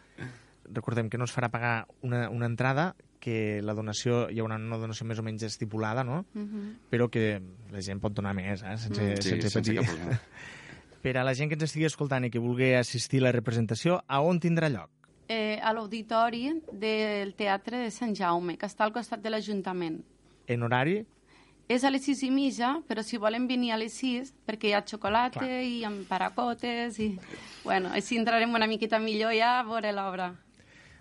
Recordem que no es farà pagar una, una entrada, que la donació, hi haurà una donació més o menys estipulada, no? Uh mhm. -huh. Però que la gent pot donar més, eh? sense, mm. sí, sense, sense patir. per a la gent que ens estigui escoltant i que vulgui assistir a la representació, a on tindrà lloc? Eh, a l'auditori del Teatre de Sant Jaume, que està al costat de l'Ajuntament. En horari? És a les sis i mitja, però si volen venir a les sis, perquè hi ha xocolata Clar. i amb paracotes, i... Bueno, així entrarem una miqueta millor ja a veure l'obra.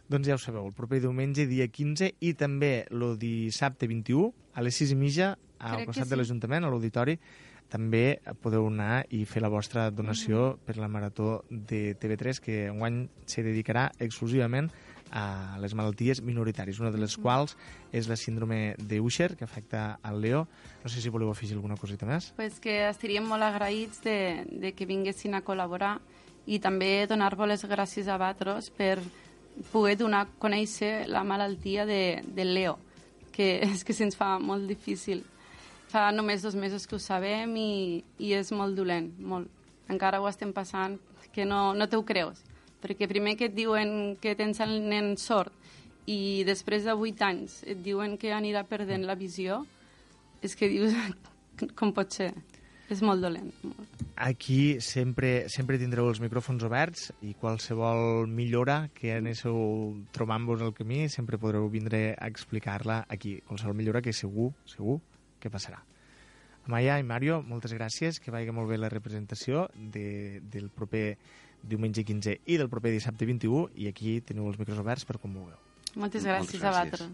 Doncs ja ho sabeu, el proper diumenge, dia 15, i també el dissabte 21, a les 6 i mitja, al Crec costat sí. de l'Ajuntament, a l'auditori, també podeu anar i fer la vostra donació uh -huh. per la marató de TV3, que enguany se dedicarà exclusivament a les malalties minoritàries, una de les quals és la síndrome d'Usher, que afecta al Leo. No sé si voleu afegir alguna coseta més. Pues que estaríem molt agraïts de, de que vinguessin a col·laborar i també donar-vos les gràcies a vosaltres per poder donar a conèixer la malaltia de, del Leo, que és que se'ns fa molt difícil. Fa només dos mesos que ho sabem i, i és molt dolent, molt. Encara ho estem passant, que no, no te ho creus. Perquè primer que et diuen que tens el nen sord i després de vuit anys et diuen que anirà perdent la visió, és que dius, com pot ser? És molt dolent. Aquí sempre, sempre tindreu els micròfons oberts i qualsevol millora que anéssiu trobant-vos al camí sempre podreu vindre a explicar-la aquí. Qualsevol millora que segur, segur que passarà. Amaya i Mario, moltes gràcies, que vagi molt bé la representació de, del proper diumenge 15 i del proper dissabte 21 i aquí teniu els micros oberts per com vulgueu. Moltes gràcies, Moltes gràcies. a vosaltres.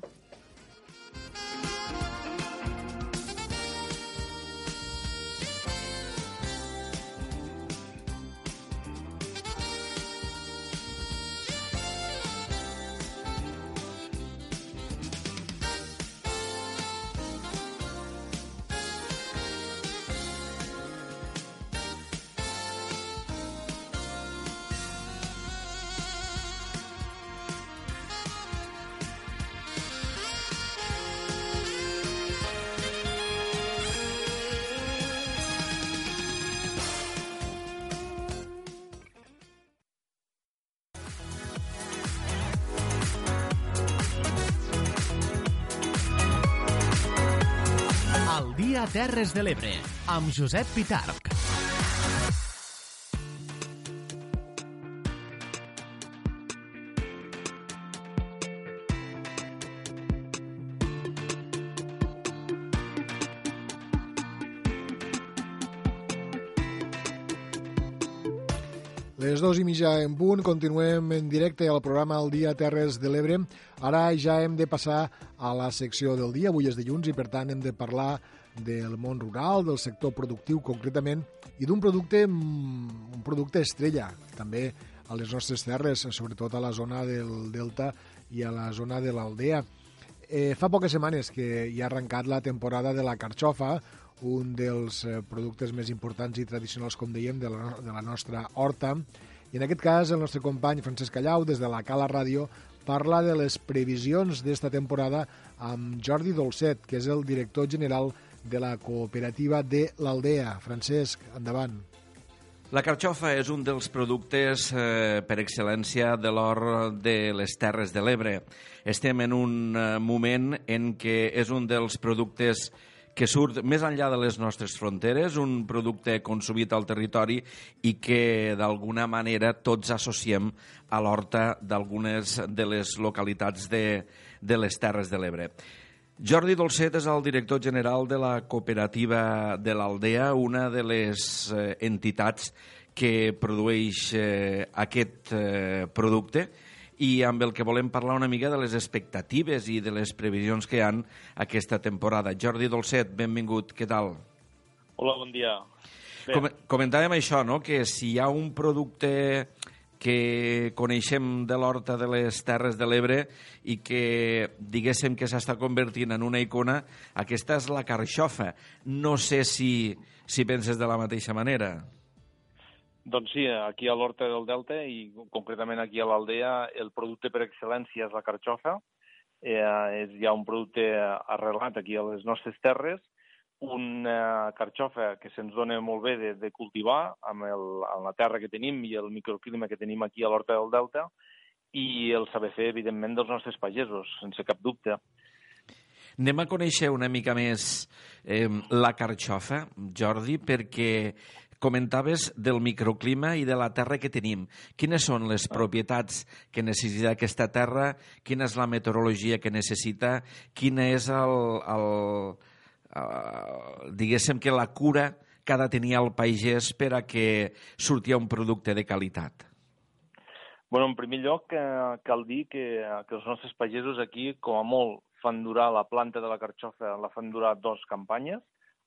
Terres de l'Ebre, amb Josep Pitarc. Les dues i mitja en punt, continuem en directe al programa El Dia Terres de l'Ebre. Ara ja hem de passar a la secció del dia, avui és dilluns i per tant hem de parlar del món rural, del sector productiu concretament i d'un producte, mm, un producte estrella, també a les nostres terres, sobretot a la zona del Delta i a la zona de l'Aldea. Eh, fa poques setmanes que hi ha arrencat la temporada de la carxofa, un dels eh, productes més importants i tradicionals, com dèiem, de la, de la nostra horta. I en aquest cas, el nostre company Francesc Callau, des de la Cala Ràdio, parla de les previsions d'esta temporada amb Jordi Dolcet, que és el director general de la cooperativa de l'Aldea. Francesc, endavant. La carxofa és un dels productes eh, per excel·lència de l'or de les Terres de l'Ebre. Estem en un eh, moment en què és un dels productes que surt més enllà de les nostres fronteres, un producte consumit al territori i que d'alguna manera tots associem a l'horta d'algunes de les localitats de, de les Terres de l'Ebre. Jordi Dolcet és el director general de la cooperativa de l'Aldea, una de les eh, entitats que produeix eh, aquest eh, producte i amb el que volem parlar una mica de les expectatives i de les previsions que hi han aquesta temporada. Jordi Dolcet, benvingut, què tal? Hola, bon dia. Bé. Com comentàvem això, no?, que si hi ha un producte que coneixem de l'horta de les Terres de l'Ebre i que diguéssim que s'està convertint en una icona, aquesta és la carxofa. No sé si, si penses de la mateixa manera. Doncs sí, aquí a l'Horta del Delta i concretament aquí a l'Aldea el producte per excel·lència és la carxofa. Eh, és ja un producte arrelat aquí a les nostres terres, una carxofa que se'ns dona molt bé de, de cultivar amb, el, amb la terra que tenim i el microclima que tenim aquí a l'Horta del Delta i el saber fer, evidentment, dels nostres pagesos, sense cap dubte. Anem a conèixer una mica més eh, la carxofa, Jordi, perquè comentaves del microclima i de la terra que tenim. Quines són les propietats que necessita aquesta terra? Quina és la meteorologia que necessita? Quina és el, el, el diguéssim que la cura que ha de tenir el pagès per a que surti un producte de qualitat? Bueno, en primer lloc, eh, cal dir que, que els nostres pagesos aquí, com a molt, fan durar la planta de la carxofa, la fan durar dos campanyes,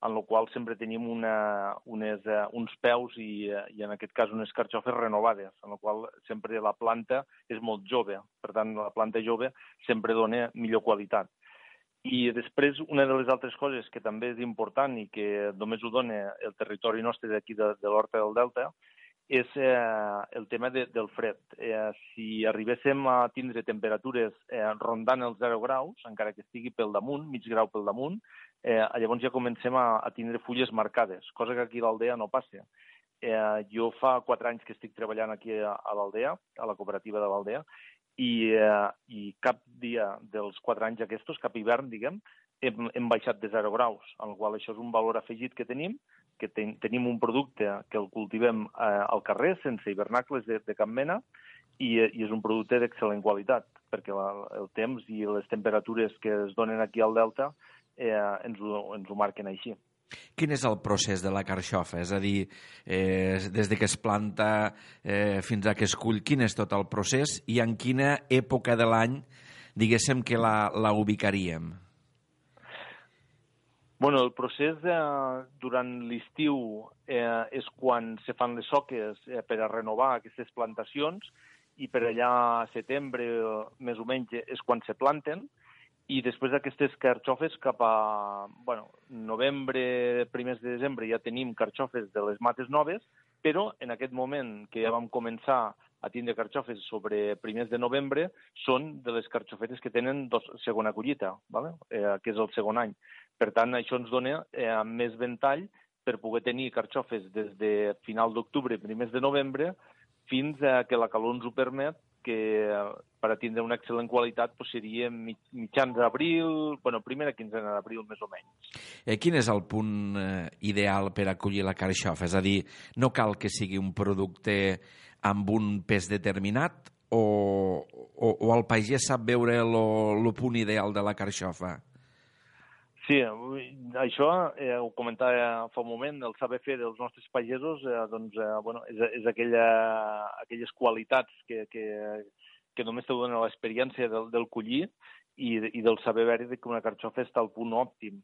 en la qual sempre tenim una, unes, uh, uns peus i, i, en aquest cas, unes carxofes renovades, en la qual sempre la planta és molt jove. Per tant, la planta jove sempre dona millor qualitat. I després, una de les altres coses que també és important i que només ho dona el territori nostre d'aquí de, de l'Horta del Delta és eh, el tema de, del fred. Eh, si arribéssim a tindre temperatures eh, rondant els 0 graus, encara que estigui pel damunt, mig grau pel damunt, eh, llavors ja comencem a, a tindre fulles marcades, cosa que aquí a l'Aldea no passa. Eh, jo fa quatre anys que estic treballant aquí a, a l'Aldea, a la cooperativa de l'Aldea, i, eh, i cap dia dels quatre anys aquests, cap hivern, diguem, hem, hem baixat de 0 graus, el qual això és un valor afegit que tenim, que ten, tenim un producte que el cultivem eh, al carrer sense hivernacles de, de cap mena i, i és un producte d'excel·lent qualitat, perquè la, el temps i les temperatures que es donen aquí al Delta eh, ens, ho, ens ho marquen així. Quin és el procés de la carxofa? És a dir, eh, des de que es planta eh, fins a que es cull, quin és tot el procés i en quina època de l'any, diguéssim, que la, la ubicaríem? Bueno, el procés de, durant l'estiu eh, és quan se fan les soques eh, per a renovar aquestes plantacions i per allà a setembre, més o menys, és quan se planten i després d'aquestes carxofes cap a bueno, novembre, primers de desembre ja tenim carxofes de les mates noves, però en aquest moment que ja vam començar a tindre carxofes sobre primers de novembre són de les carxofetes que tenen dos, segona collita, ¿vale? eh, que és el segon any. Per tant, això ens dona eh, més ventall per poder tenir carxofes des de final d'octubre, primers de novembre, fins a que la calor ens ho permet, que per a tindre una excel·lent qualitat pues, seria mitjans d'abril, bueno, primera quinzena d'abril més o menys. Eh, quin és el punt eh, ideal per acollir la carxofa? És a dir, no cal que sigui un producte amb un pes determinat o, o, o el pagès sap veure el punt ideal de la carxofa? Sí, això eh, ho comentava fa un moment, el saber fer dels nostres pagesos eh, doncs, eh, bueno, és, és aquella, aquelles qualitats que, que, que només te dona l'experiència del, del collir i, i del saber veure que una carxofa està al punt òptim.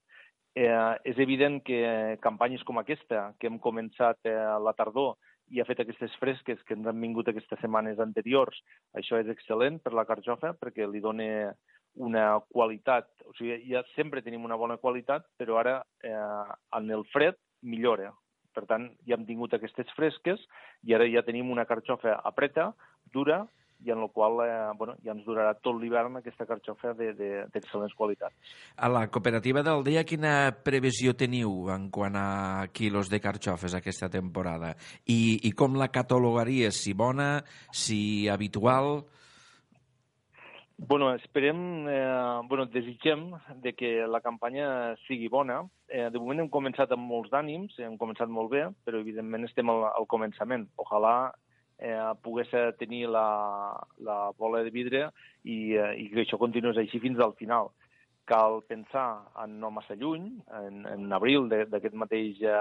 Eh, és evident que campanyes com aquesta, que hem començat eh, la tardor i ha fet aquestes fresques que ens han vingut aquestes setmanes anteriors, això és excel·lent per la carxofa perquè li dona una qualitat, o sigui, ja sempre tenim una bona qualitat, però ara eh, en el fred millora. Per tant, ja hem tingut aquestes fresques i ara ja tenim una carxofa apreta, dura, i en la qual eh, bueno, ja ens durarà tot l'hivern aquesta carxofa d'excel·lents de, qualitats. A la cooperativa d'Aldea, quina previsió teniu en quant a quilos de carxofes aquesta temporada? I, i com la catalogaries? Si bona, si habitual? Bueno, esperem, eh, bueno, desitgem de que la campanya sigui bona. Eh, de moment hem començat amb molts d'ànims, hem començat molt bé, però evidentment estem al, al començament. Ojalà eh, pogués tenir la, la bola de vidre i, eh, i que això continués així fins al final. Cal pensar en no massa lluny, en, en abril d'aquest mateix eh,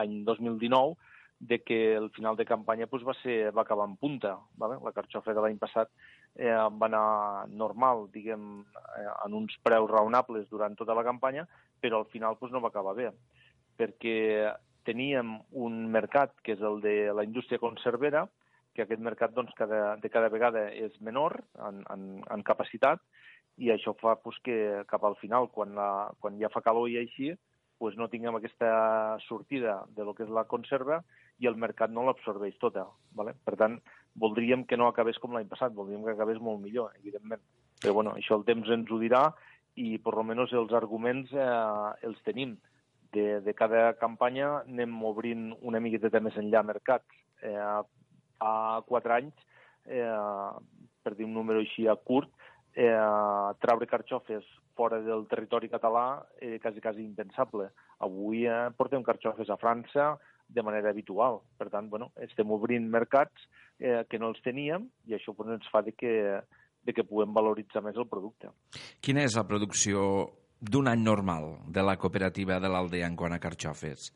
any 2019, de que el final de campanya pues, va, ser, va acabar en punta. Vale? La carxofa de l'any passat eh, va anar normal, diguem, eh, en uns preus raonables durant tota la campanya, però al final pues, no va acabar bé, perquè teníem un mercat que és el de la indústria conservera, que aquest mercat doncs, cada, de cada vegada és menor en, en, en capacitat, i això fa pues, que cap al final, quan, la, quan ja fa calor i així, pues, no tinguem aquesta sortida de lo que és la conserva i el mercat no l'absorbeix tota. Vale? Per tant, voldríem que no acabés com l'any passat, voldríem que acabés molt millor, evidentment. Però bueno, això el temps ens ho dirà i per almenys els arguments eh, els tenim. De, de cada campanya anem obrint una miqueta més enllà mercats. Eh, a quatre anys, eh, per dir un número així a curt, eh, traure carxofes fora del territori català eh, quasi, quasi impensable. Avui eh, portem carxofes a França de manera habitual. Per tant, bueno, estem obrint mercats eh, que no els teníem i això pues, ens fa de que, de que puguem valoritzar més el producte. Quina és la producció d'un any normal de la cooperativa de l'Aldea en quant a carxofes?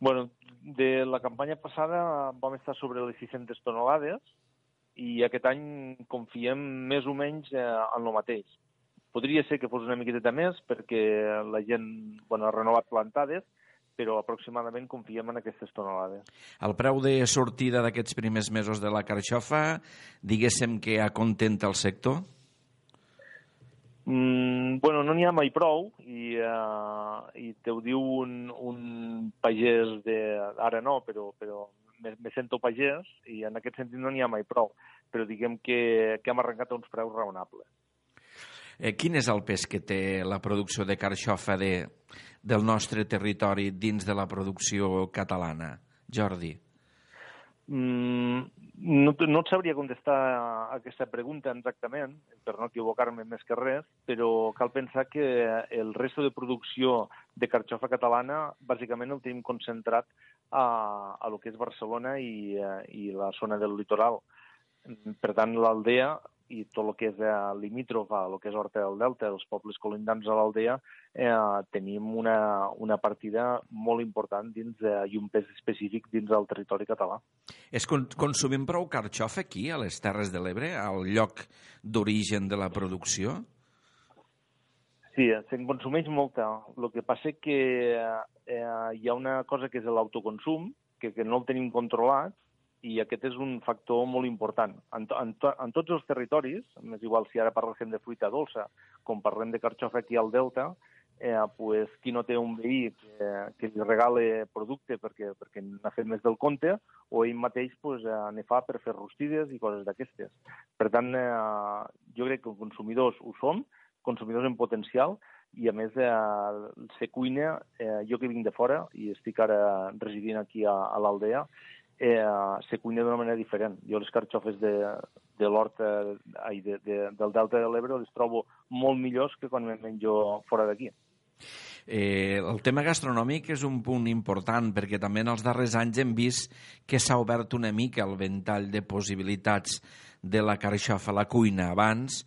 Bueno, de la campanya passada vam estar sobre les 600 tonelades i aquest any confiem més o menys eh, en el mateix. Podria ser que fos una miqueta més perquè la gent bueno, ha renovat plantades, però aproximadament confiem en aquestes tonelades. El preu de sortida d'aquests primers mesos de la carxofa, diguéssim que acontenta el sector? Mm, bueno, no n'hi ha mai prou i, uh, i te ho diu un, un pagès de... Ara no, però, però me, me sento pagès i en aquest sentit no n'hi ha mai prou, però diguem que, que hem arrencat a uns preus raonables. Eh, quin és el pes que té la producció de carxofa de, del nostre territori dins de la producció catalana? Jordi. Mm, no, no et sabria contestar aquesta pregunta exactament, per no equivocar-me més que res, però cal pensar que el resto de producció de carxofa catalana bàsicament el tenim concentrat a, a lo que és Barcelona i, eh, i la zona del litoral. Per tant, l'Aldea i tot el que és eh, limítrof a el que és Horta del Delta, els pobles colindants a l'Aldea, eh, tenim una, una partida molt important dins de, i un pes específic dins del territori català. Es con consumim prou carxofa aquí, a les Terres de l'Ebre, al lloc d'origen de la producció? Sí, se'n consumeix molta. El que passa que eh, hi ha una cosa que és l'autoconsum, que, que no el tenim controlat, i aquest és un factor molt important. En, to, en, to, en tots els territoris, és igual si ara parlem de fruita dolça, com parlem de carxofa aquí al Delta, eh, pues, qui no té un veí que, que li regale producte perquè, perquè n'ha fet més del compte, o ell mateix pues, eh, ne fa per fer rostides i coses d'aquestes. Per tant, eh, jo crec que consumidors ho som, consumidors en potencial, i a més eh, se cuina, eh, jo que vinc de fora i estic ara residint aquí a, a l'Aldea, eh, se cuina d'una manera diferent. Jo les carxofes de, de l'horta, ai, de, de, del Delta de l'Ebre les trobo molt millors que quan me menjo fora d'aquí. Eh, el tema gastronòmic és un punt important perquè també en els darrers anys hem vist que s'ha obert una mica el ventall de possibilitats de la carxofa a la cuina. Abans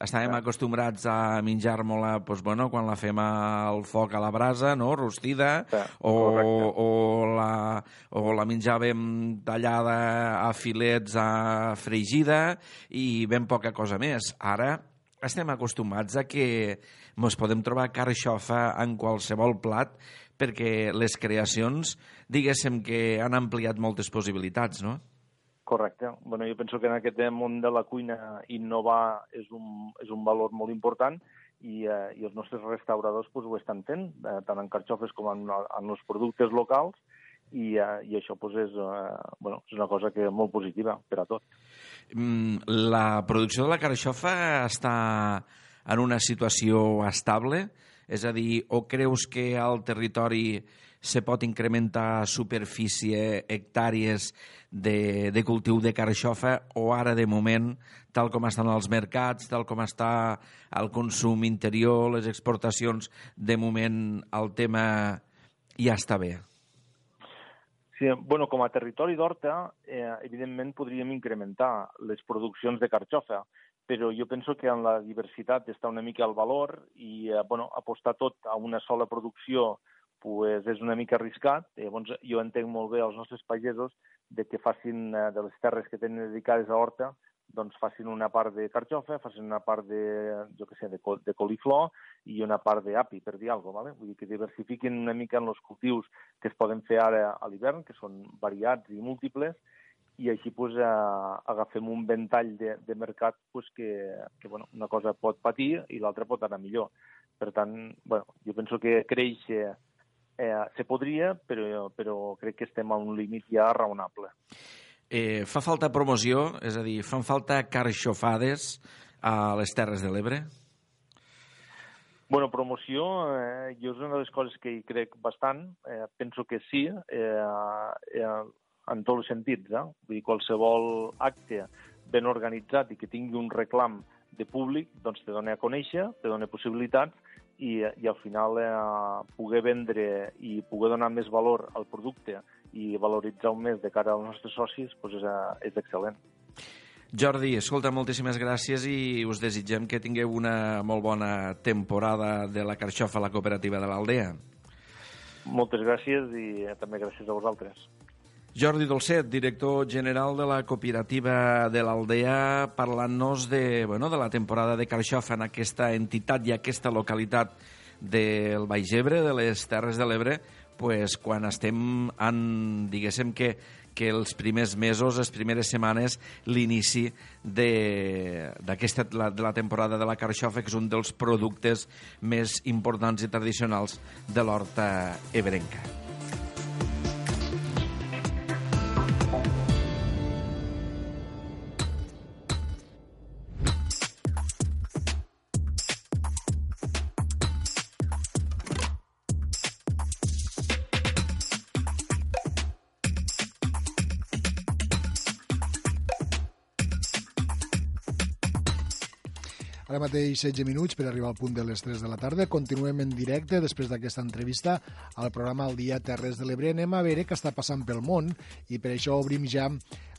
estàvem acostumbrats a menjar-nos-la doncs, bueno, quan la fem al foc a la brasa, no? rostida, o, o, la, o la menjàvem tallada a filets a fregida i ben poca cosa més. Ara estem acostumats a que ens podem trobar carxofa en qualsevol plat perquè les creacions, diguéssim que han ampliat moltes possibilitats, no? Correcte. Bueno, jo penso que en aquest món de la cuina innovar és un, és un valor molt important i, eh, i els nostres restauradors pues, ho estan fent, eh, tant en carxofes com en, en els productes locals, i, eh, i això pues, és, eh, bueno, és una cosa que és molt positiva per a tot. Mm, la producció de la carxofa està en una situació estable? És a dir, o creus que al territori se pot incrementar superfície, hectàrees de, de cultiu de carxofa o ara, de moment, tal com estan els mercats, tal com està el consum interior, les exportacions, de moment el tema ja està bé? Sí, bueno, com a territori d'Horta, eh, evidentment podríem incrementar les produccions de carxofa, però jo penso que en la diversitat està una mica el valor i eh, bueno, apostar tot a una sola producció pues, és una mica arriscat. Llavors, jo entenc molt bé els nostres pagesos de que facin eh, de les terres que tenen dedicades a horta doncs facin una part de carxofa, facin una part de, jo què sé, de, col de coliflor i una part d'api, per dir alguna cosa. ¿vale? Vull dir que diversifiquin una mica en els cultius que es poden fer ara a l'hivern, que són variats i múltiples, i així pues, eh, agafem un ventall de, de mercat pues, que, que bueno, una cosa pot patir i l'altra pot anar millor. Per tant, bueno, jo penso que créixer eh, se podria, però, però crec que estem a un límit ja raonable. Eh, fa falta promoció, és a dir, fan falta carxofades a les Terres de l'Ebre? Bueno, promoció, eh, jo és una de les coses que hi crec bastant. Eh, penso que sí, eh, eh, en tots els sentits. Eh? Vull dir, qualsevol acte ben organitzat i que tingui un reclam de públic, doncs te dona a conèixer, te dona possibilitats i, i al final eh, poder vendre i poder donar més valor al producte i valoritzar-ho més de cara als nostres socis doncs és, eh, és excel·lent. Jordi, escolta, moltíssimes gràcies i us desitgem que tingueu una molt bona temporada de la carxofa a la cooperativa de l'Aldea. Moltes gràcies i també gràcies a vosaltres. Jordi Dolcet, director general de la cooperativa de l'Aldea, parlant-nos de, bueno, de la temporada de carxofa en aquesta entitat i aquesta localitat del Baix Ebre, de les Terres de l'Ebre, pues, quan estem en, diguéssim que, que els primers mesos, les primeres setmanes, l'inici de, d'aquesta, la, de la temporada de la carxofa, que és un dels productes més importants i tradicionals de l'horta ebrenca. Mateix 16 minuts per arribar al punt de les 3 de la tarda. Continuem en directe després d'aquesta entrevista al programa El Dia Terres de l'Ebre. Anem a veure què està passant pel món i per això obrim ja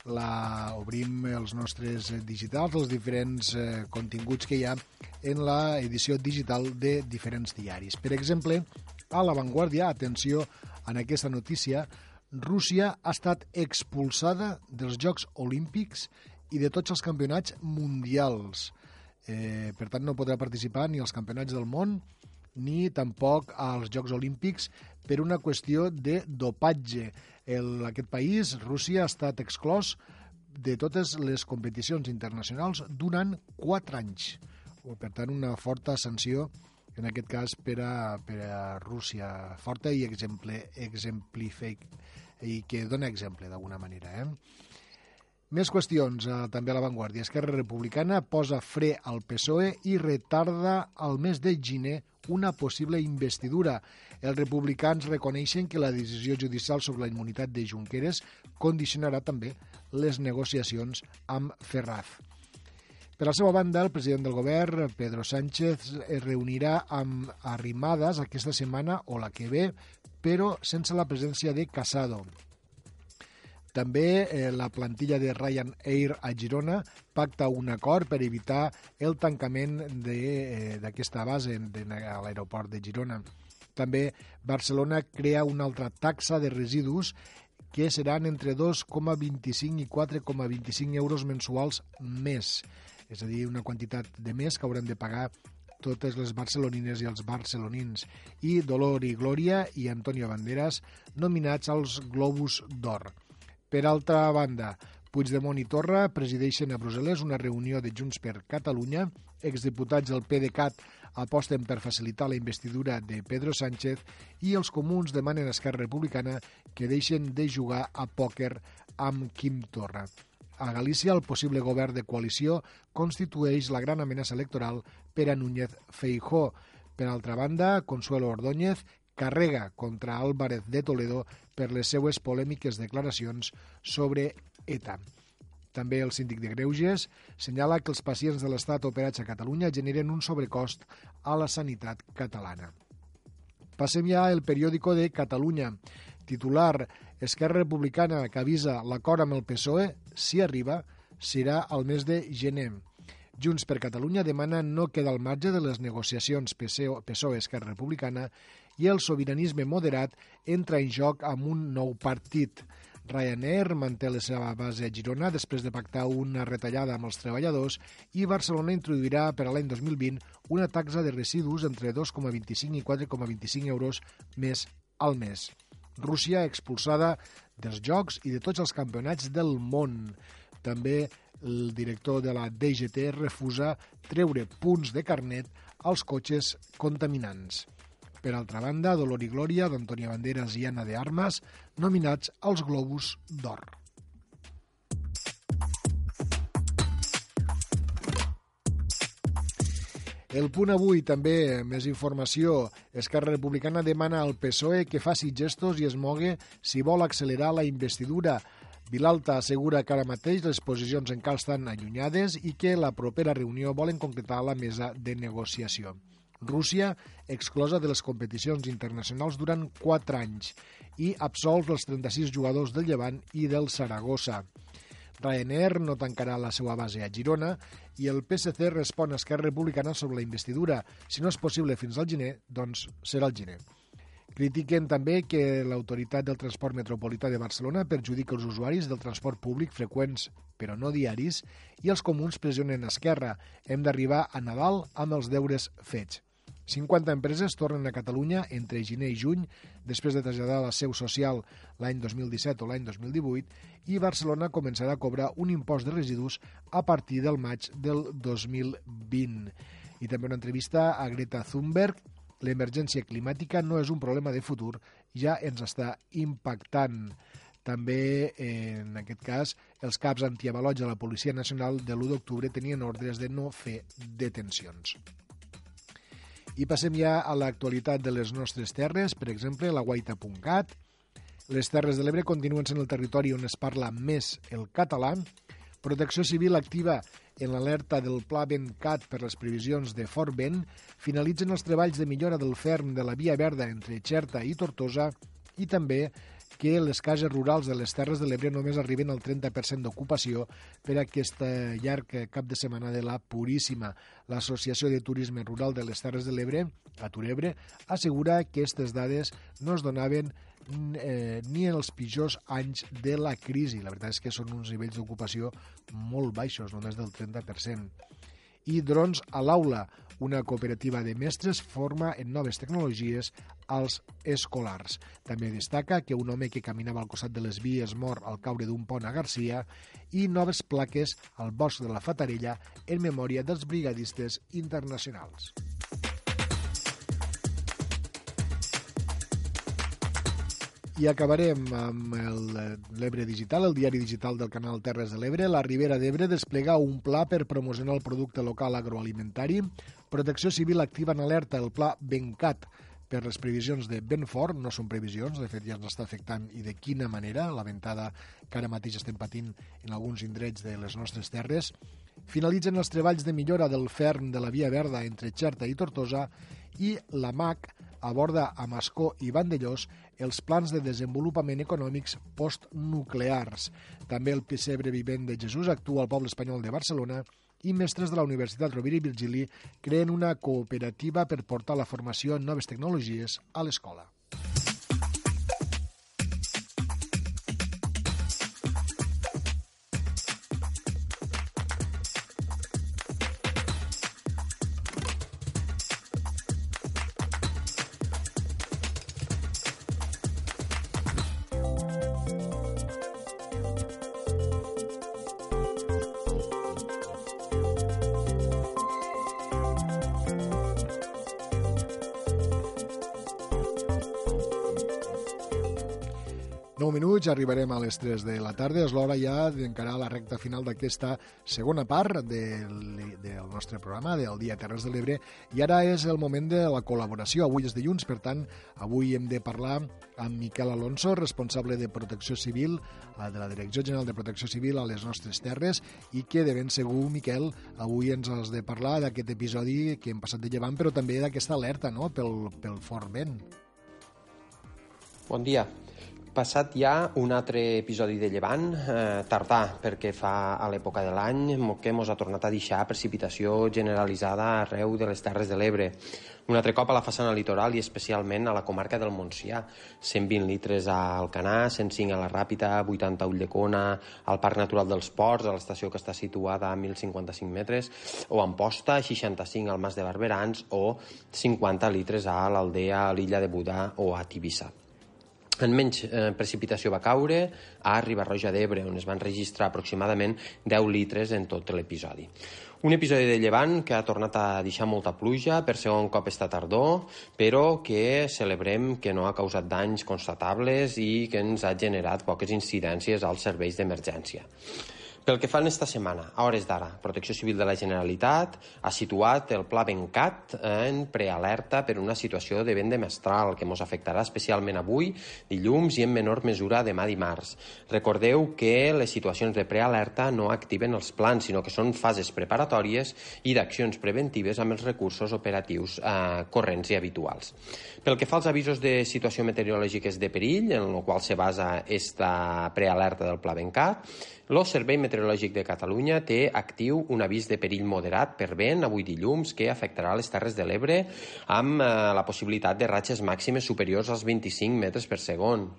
la, obrim els nostres digitals, els diferents eh, continguts que hi ha en la edició digital de diferents diaris. Per exemple, a La Vanguardia, atenció en aquesta notícia, Rússia ha estat expulsada dels Jocs Olímpics i de tots els campionats mundials. Eh, per tant, no podrà participar ni als campionats del món ni tampoc als Jocs Olímpics per una qüestió de dopatge. El, aquest país, Rússia, ha estat exclòs de totes les competicions internacionals durant 4 anys. Per tant, una forta sanció en aquest cas per a, per a Rússia, forta i exemple, exemplific, i que dona exemple d'alguna manera. Eh? Més qüestions, eh, també a l'avantguàrdia. Esquerra Republicana posa fre al PSOE i retarda al mes de gener una possible investidura. Els republicans reconeixen que la decisió judicial sobre la immunitat de Junqueras condicionarà també les negociacions amb Ferraz. Per la seva banda, el president del govern, Pedro Sánchez, es reunirà amb Arrimadas aquesta setmana o la que ve, però sense la presència de Casado. També eh, la plantilla de Ryanair a Girona pacta un acord per evitar el tancament eh, d'aquesta eh, base de, a l'aeroport de Girona. També Barcelona crea una altra taxa de residus que seran entre 2,25 i 4,25 euros mensuals més. És a dir, una quantitat de més que hauran de pagar totes les barcelonines i els barcelonins. I Dolor i Glòria i Antonio Banderas nominats als Globus d'Or. Per altra banda, Puigdemont i Torra presideixen a Brussel·les una reunió de Junts per Catalunya. Exdiputats del PDeCAT aposten per facilitar la investidura de Pedro Sánchez i els comuns demanen a Esquerra Republicana que deixen de jugar a pòquer amb Quim Torra. A Galícia, el possible govern de coalició constitueix la gran amenaça electoral per a Núñez Feijó. Per altra banda, Consuelo Ordóñez carrega contra Álvarez de Toledo per les seues polèmiques declaracions sobre ETA. També el síndic de Greuges senyala que els pacients de l'Estat operats a Catalunya generen un sobrecost a la sanitat catalana. Passem ja al periòdico de Catalunya. Titular, Esquerra Republicana que avisa l'acord amb el PSOE, si arriba, serà al mes de gener. Junts per Catalunya demana no quedar al marge de les negociacions PSOE-Esquerra Republicana i el sobiranisme moderat entra en joc amb un nou partit. Ryanair manté la seva base a Girona després de pactar una retallada amb els treballadors i Barcelona introduirà per a l'any 2020 una taxa de residus entre 2,25 i 4,25 euros més al mes. Rússia expulsada dels Jocs i de tots els campionats del món. També el director de la DGT refusa treure punts de carnet als cotxes contaminants. Per altra banda, Dolor i Glòria d'Antònia Banderas i Anna de Armas, nominats als Globus d'Or. El punt avui també, més informació. Esquerra Republicana demana al PSOE que faci gestos i es mogue si vol accelerar la investidura. Vilalta assegura que ara mateix les posicions encara estan allunyades i que la propera reunió volen concretar la mesa de negociació. Rússia, exclosa de les competicions internacionals durant 4 anys i absolt els 36 jugadors del Llevant i del Saragossa. Ryanair no tancarà la seva base a Girona i el PSC respon a Esquerra Republicana sobre la investidura. Si no és possible fins al gener, doncs serà el gener. Critiquen també que l'autoritat del transport metropolità de Barcelona perjudica els usuaris del transport públic freqüents, però no diaris, i els comuns pressionen Esquerra. Hem d'arribar a Nadal amb els deures fets. 50 empreses tornen a Catalunya entre gener i juny, després de traslladar la seu social l'any 2017 o l'any 2018, i Barcelona començarà a cobrar un impost de residus a partir del maig del 2020. I també una entrevista a Greta Thunberg. L'emergència climàtica no és un problema de futur, ja ens està impactant. També, en aquest cas, els caps antiavalots de la Policia Nacional de l'1 d'octubre tenien ordres de no fer detencions. I passem ja a l'actualitat de les nostres terres, per exemple, la guaita.cat. Les Terres de l'Ebre continuen sent el territori on es parla més el català. Protecció Civil activa en l'alerta del Pla Ventcat per les previsions de fort vent, finalitzen els treballs de millora del ferm de la via verda entre Xerta i Tortosa i també que les cases rurals de les Terres de l'Ebre només arriben al 30% d'ocupació per aquest llarg cap de setmana de la Puríssima. L'Associació de Turisme Rural de les Terres de l'Ebre, a Turebre, assegura que aquestes dades no es donaven eh, ni en els pitjors anys de la crisi. La veritat és que són uns nivells d'ocupació molt baixos, només del 30%. I drons a l'aula. Una cooperativa de mestres forma en noves tecnologies als escolars. També destaca que un home que caminava al costat de les vies mor al caure d'un pont a Garcia i noves plaques al bosc de la Fatarella en memòria dels brigadistes internacionals. I acabarem amb l'Ebre Digital, el diari digital del canal Terres de l'Ebre. La Ribera d'Ebre desplega un pla per promocionar el producte local agroalimentari. Protecció Civil activa en alerta el pla Bencat per les previsions de vent fort, no són previsions, de fet ja ens està afectant i de quina manera, la ventada que ara mateix estem patint en alguns indrets de les nostres terres. Finalitzen els treballs de millora del ferm de la Via Verda entre Xerta i Tortosa i la MAC aborda a Mascó i Vandellós els plans de desenvolupament econòmics postnuclears. També el pessebre vivent de Jesús actua al poble espanyol de Barcelona i mestres de la Universitat Rovira i Virgili creen una cooperativa per portar la formació en noves tecnologies a l'escola. Minuts, arribarem a les 3 de la tarda. És l'hora ja d'encarar la recta final d'aquesta segona part del, del nostre programa, del Dia Terres de l'Ebre. I ara és el moment de la col·laboració. Avui és dilluns, per tant, avui hem de parlar amb Miquel Alonso, responsable de Protecció Civil, eh, de la Direcció General de Protecció Civil a les nostres terres, i que de ben segur, Miquel, avui ens has de parlar d'aquest episodi que hem passat de llevant, però també d'aquesta alerta no? pel, pel fort vent. Bon dia passat ja un altre episodi de llevant, eh, tardà perquè fa a l'època de l'any que ens ha tornat a deixar precipitació generalitzada arreu de les Terres de l'Ebre. Un altre cop a la façana litoral i especialment a la comarca del Montsià. 120 litres a Alcanar, 105 a la Ràpita, 80 a Ulldecona, al Parc Natural dels Ports, a l'estació que està situada a 1.055 metres, o a Amposta, 65 al Mas de Barberans, o 50 litres a l'Aldea, a l'illa de Budà o a Tivissa. En menys eh, precipitació va caure a Ribarroja d'Ebre, on es van registrar aproximadament 10 litres en tot l'episodi. Un episodi de llevant que ha tornat a deixar molta pluja, per segon cop està tardor, però que celebrem que no ha causat danys constatables i que ens ha generat poques incidències als serveis d'emergència. Pel que fa en esta setmana, a hores d'ara, Protecció Civil de la Generalitat ha situat el Pla Bencat en prealerta per una situació de vent de mestral que ens afectarà especialment avui, dilluns i en menor mesura demà dimarts. Recordeu que les situacions de prealerta no activen els plans, sinó que són fases preparatòries i d'accions preventives amb els recursos operatius eh, corrents i habituals. Pel que fa als avisos de situació meteorològica de perill, en el qual se basa esta prealerta del Pla Bencat, el Servei Meteorològic de Catalunya té actiu un avís de perill moderat per vent avui dilluns que afectarà les Terres de l'Ebre amb eh, la possibilitat de ratxes màximes superiors als 25 metres per segon.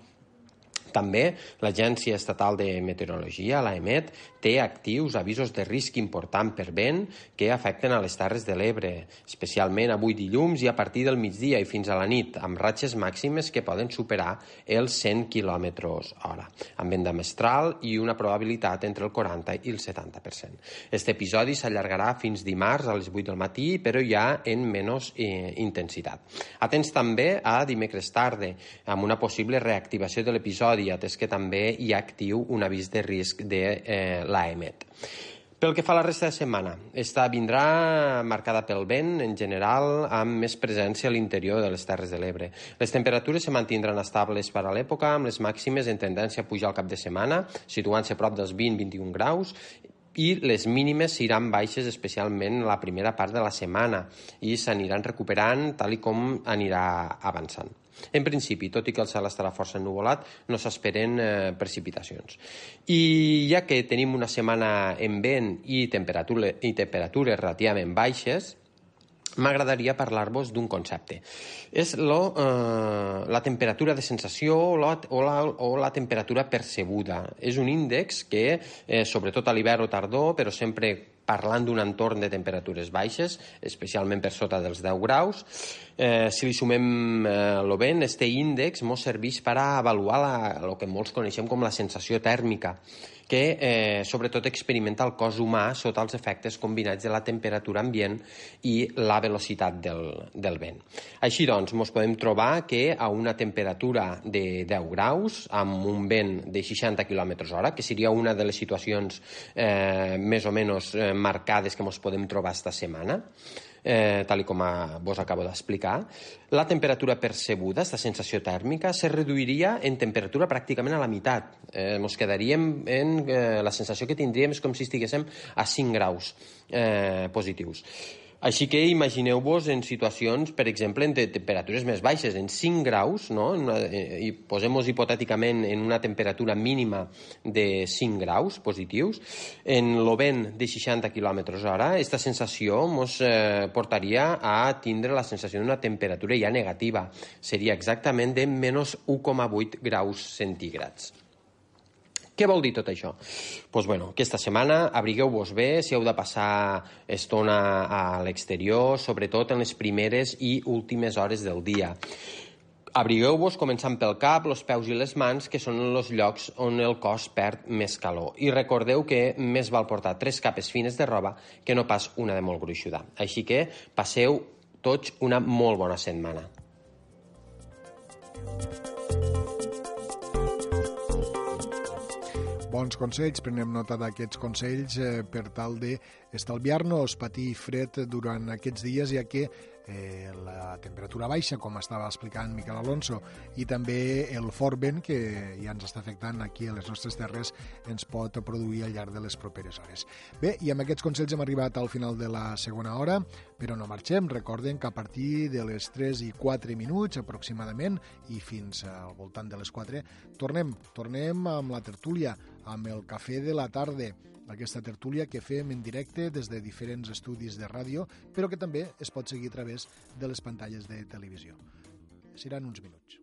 També l'Agència Estatal de Meteorologia, l'AEMET, té actius avisos de risc important per vent que afecten a les Terres de l'Ebre, especialment avui dilluns i a partir del migdia i fins a la nit, amb ratxes màximes que poden superar els 100 km hora, amb vent de mestral i una probabilitat entre el 40 i el 70%. Este episodi s'allargarà fins dimarts a les 8 del matí, però ja en menys eh, intensitat. Atents també a dimecres tarda, amb una possible reactivació de l'episodi atès que també hi ha actiu un avís de risc de eh, l'AEMET. Pel que fa a la resta de setmana, esta vindrà marcada pel vent, en general, amb més presència a l'interior de les Terres de l'Ebre. Les temperatures se mantindran estables per a l'època, amb les màximes en tendència a pujar al cap de setmana, situant-se prop dels 20-21 graus, i les mínimes seran baixes especialment la primera part de la setmana i s'aniran recuperant tal i com anirà avançant. En principi, tot i que el cel estarà força ennuvolat, no s'esperen eh, precipitacions. I ja que tenim una setmana en vent i, temperatura, i temperatures relativament baixes, m'agradaria parlar-vos d'un concepte. És lo, eh, la temperatura de sensació o la, o, la, o la temperatura percebuda. És un índex que, eh, sobretot a l'hivern o tardor, però sempre parlant d'un entorn de temperatures baixes, especialment per sota dels 10 graus, eh, si li sumem eh, vent, este índex ens serveix per a avaluar el que molts coneixem com la sensació tèrmica que eh, sobretot experimenta el cos humà sota els efectes combinats de la temperatura ambient i la velocitat del, del vent. Així doncs, ens podem trobar que a una temperatura de 10 graus, amb un vent de 60 km hora, que seria una de les situacions eh, més o menys eh, marcades que ens podem trobar esta setmana, eh, tal com a, vos acabo d'explicar, la temperatura percebuda, aquesta sensació tèrmica, se reduiria en temperatura pràcticament a la meitat. Eh, ens quedaríem en... Eh, la sensació que tindríem és com si estiguéssim a 5 graus eh, positius. Així que imagineu-vos en situacions, per exemple, de temperatures més baixes, en 5 graus, no? en una, eh, i posem-nos hipotèticament en una temperatura mínima de 5 graus positius, en el vent de 60 km hora, aquesta sensació ens eh, portaria a tindre la sensació d'una temperatura ja negativa. Seria exactament de menys 1,8 graus centígrads. Què vol dir tot això? Doncs pues bueno, aquesta setmana abrigueu-vos bé si heu de passar estona a l'exterior, sobretot en les primeres i últimes hores del dia. Abrigueu-vos començant pel cap, els peus i les mans, que són els llocs on el cos perd més calor. I recordeu que més val portar tres capes fines de roba que no pas una de molt gruixuda. Així que passeu tots una molt bona setmana. Bons consells, prenem nota d'aquests consells eh, per tal d'estalviar-nos patir fred durant aquests dies, ja que eh, la temperatura baixa, com estava explicant Miquel Alonso, i també el fort vent que ja ens està afectant aquí a les nostres terres ens pot produir al llarg de les properes hores. Bé, i amb aquests consells hem arribat al final de la segona hora, però no marxem. Recorden que a partir de les 3 i 4 minuts aproximadament i fins al voltant de les 4 tornem, tornem amb la tertúlia, amb el Cafè de la Tarda, aquesta tertúlia que fem en directe des de diferents estudis de ràdio, però que també es pot seguir a través de les pantalles de televisió. Seran uns minuts.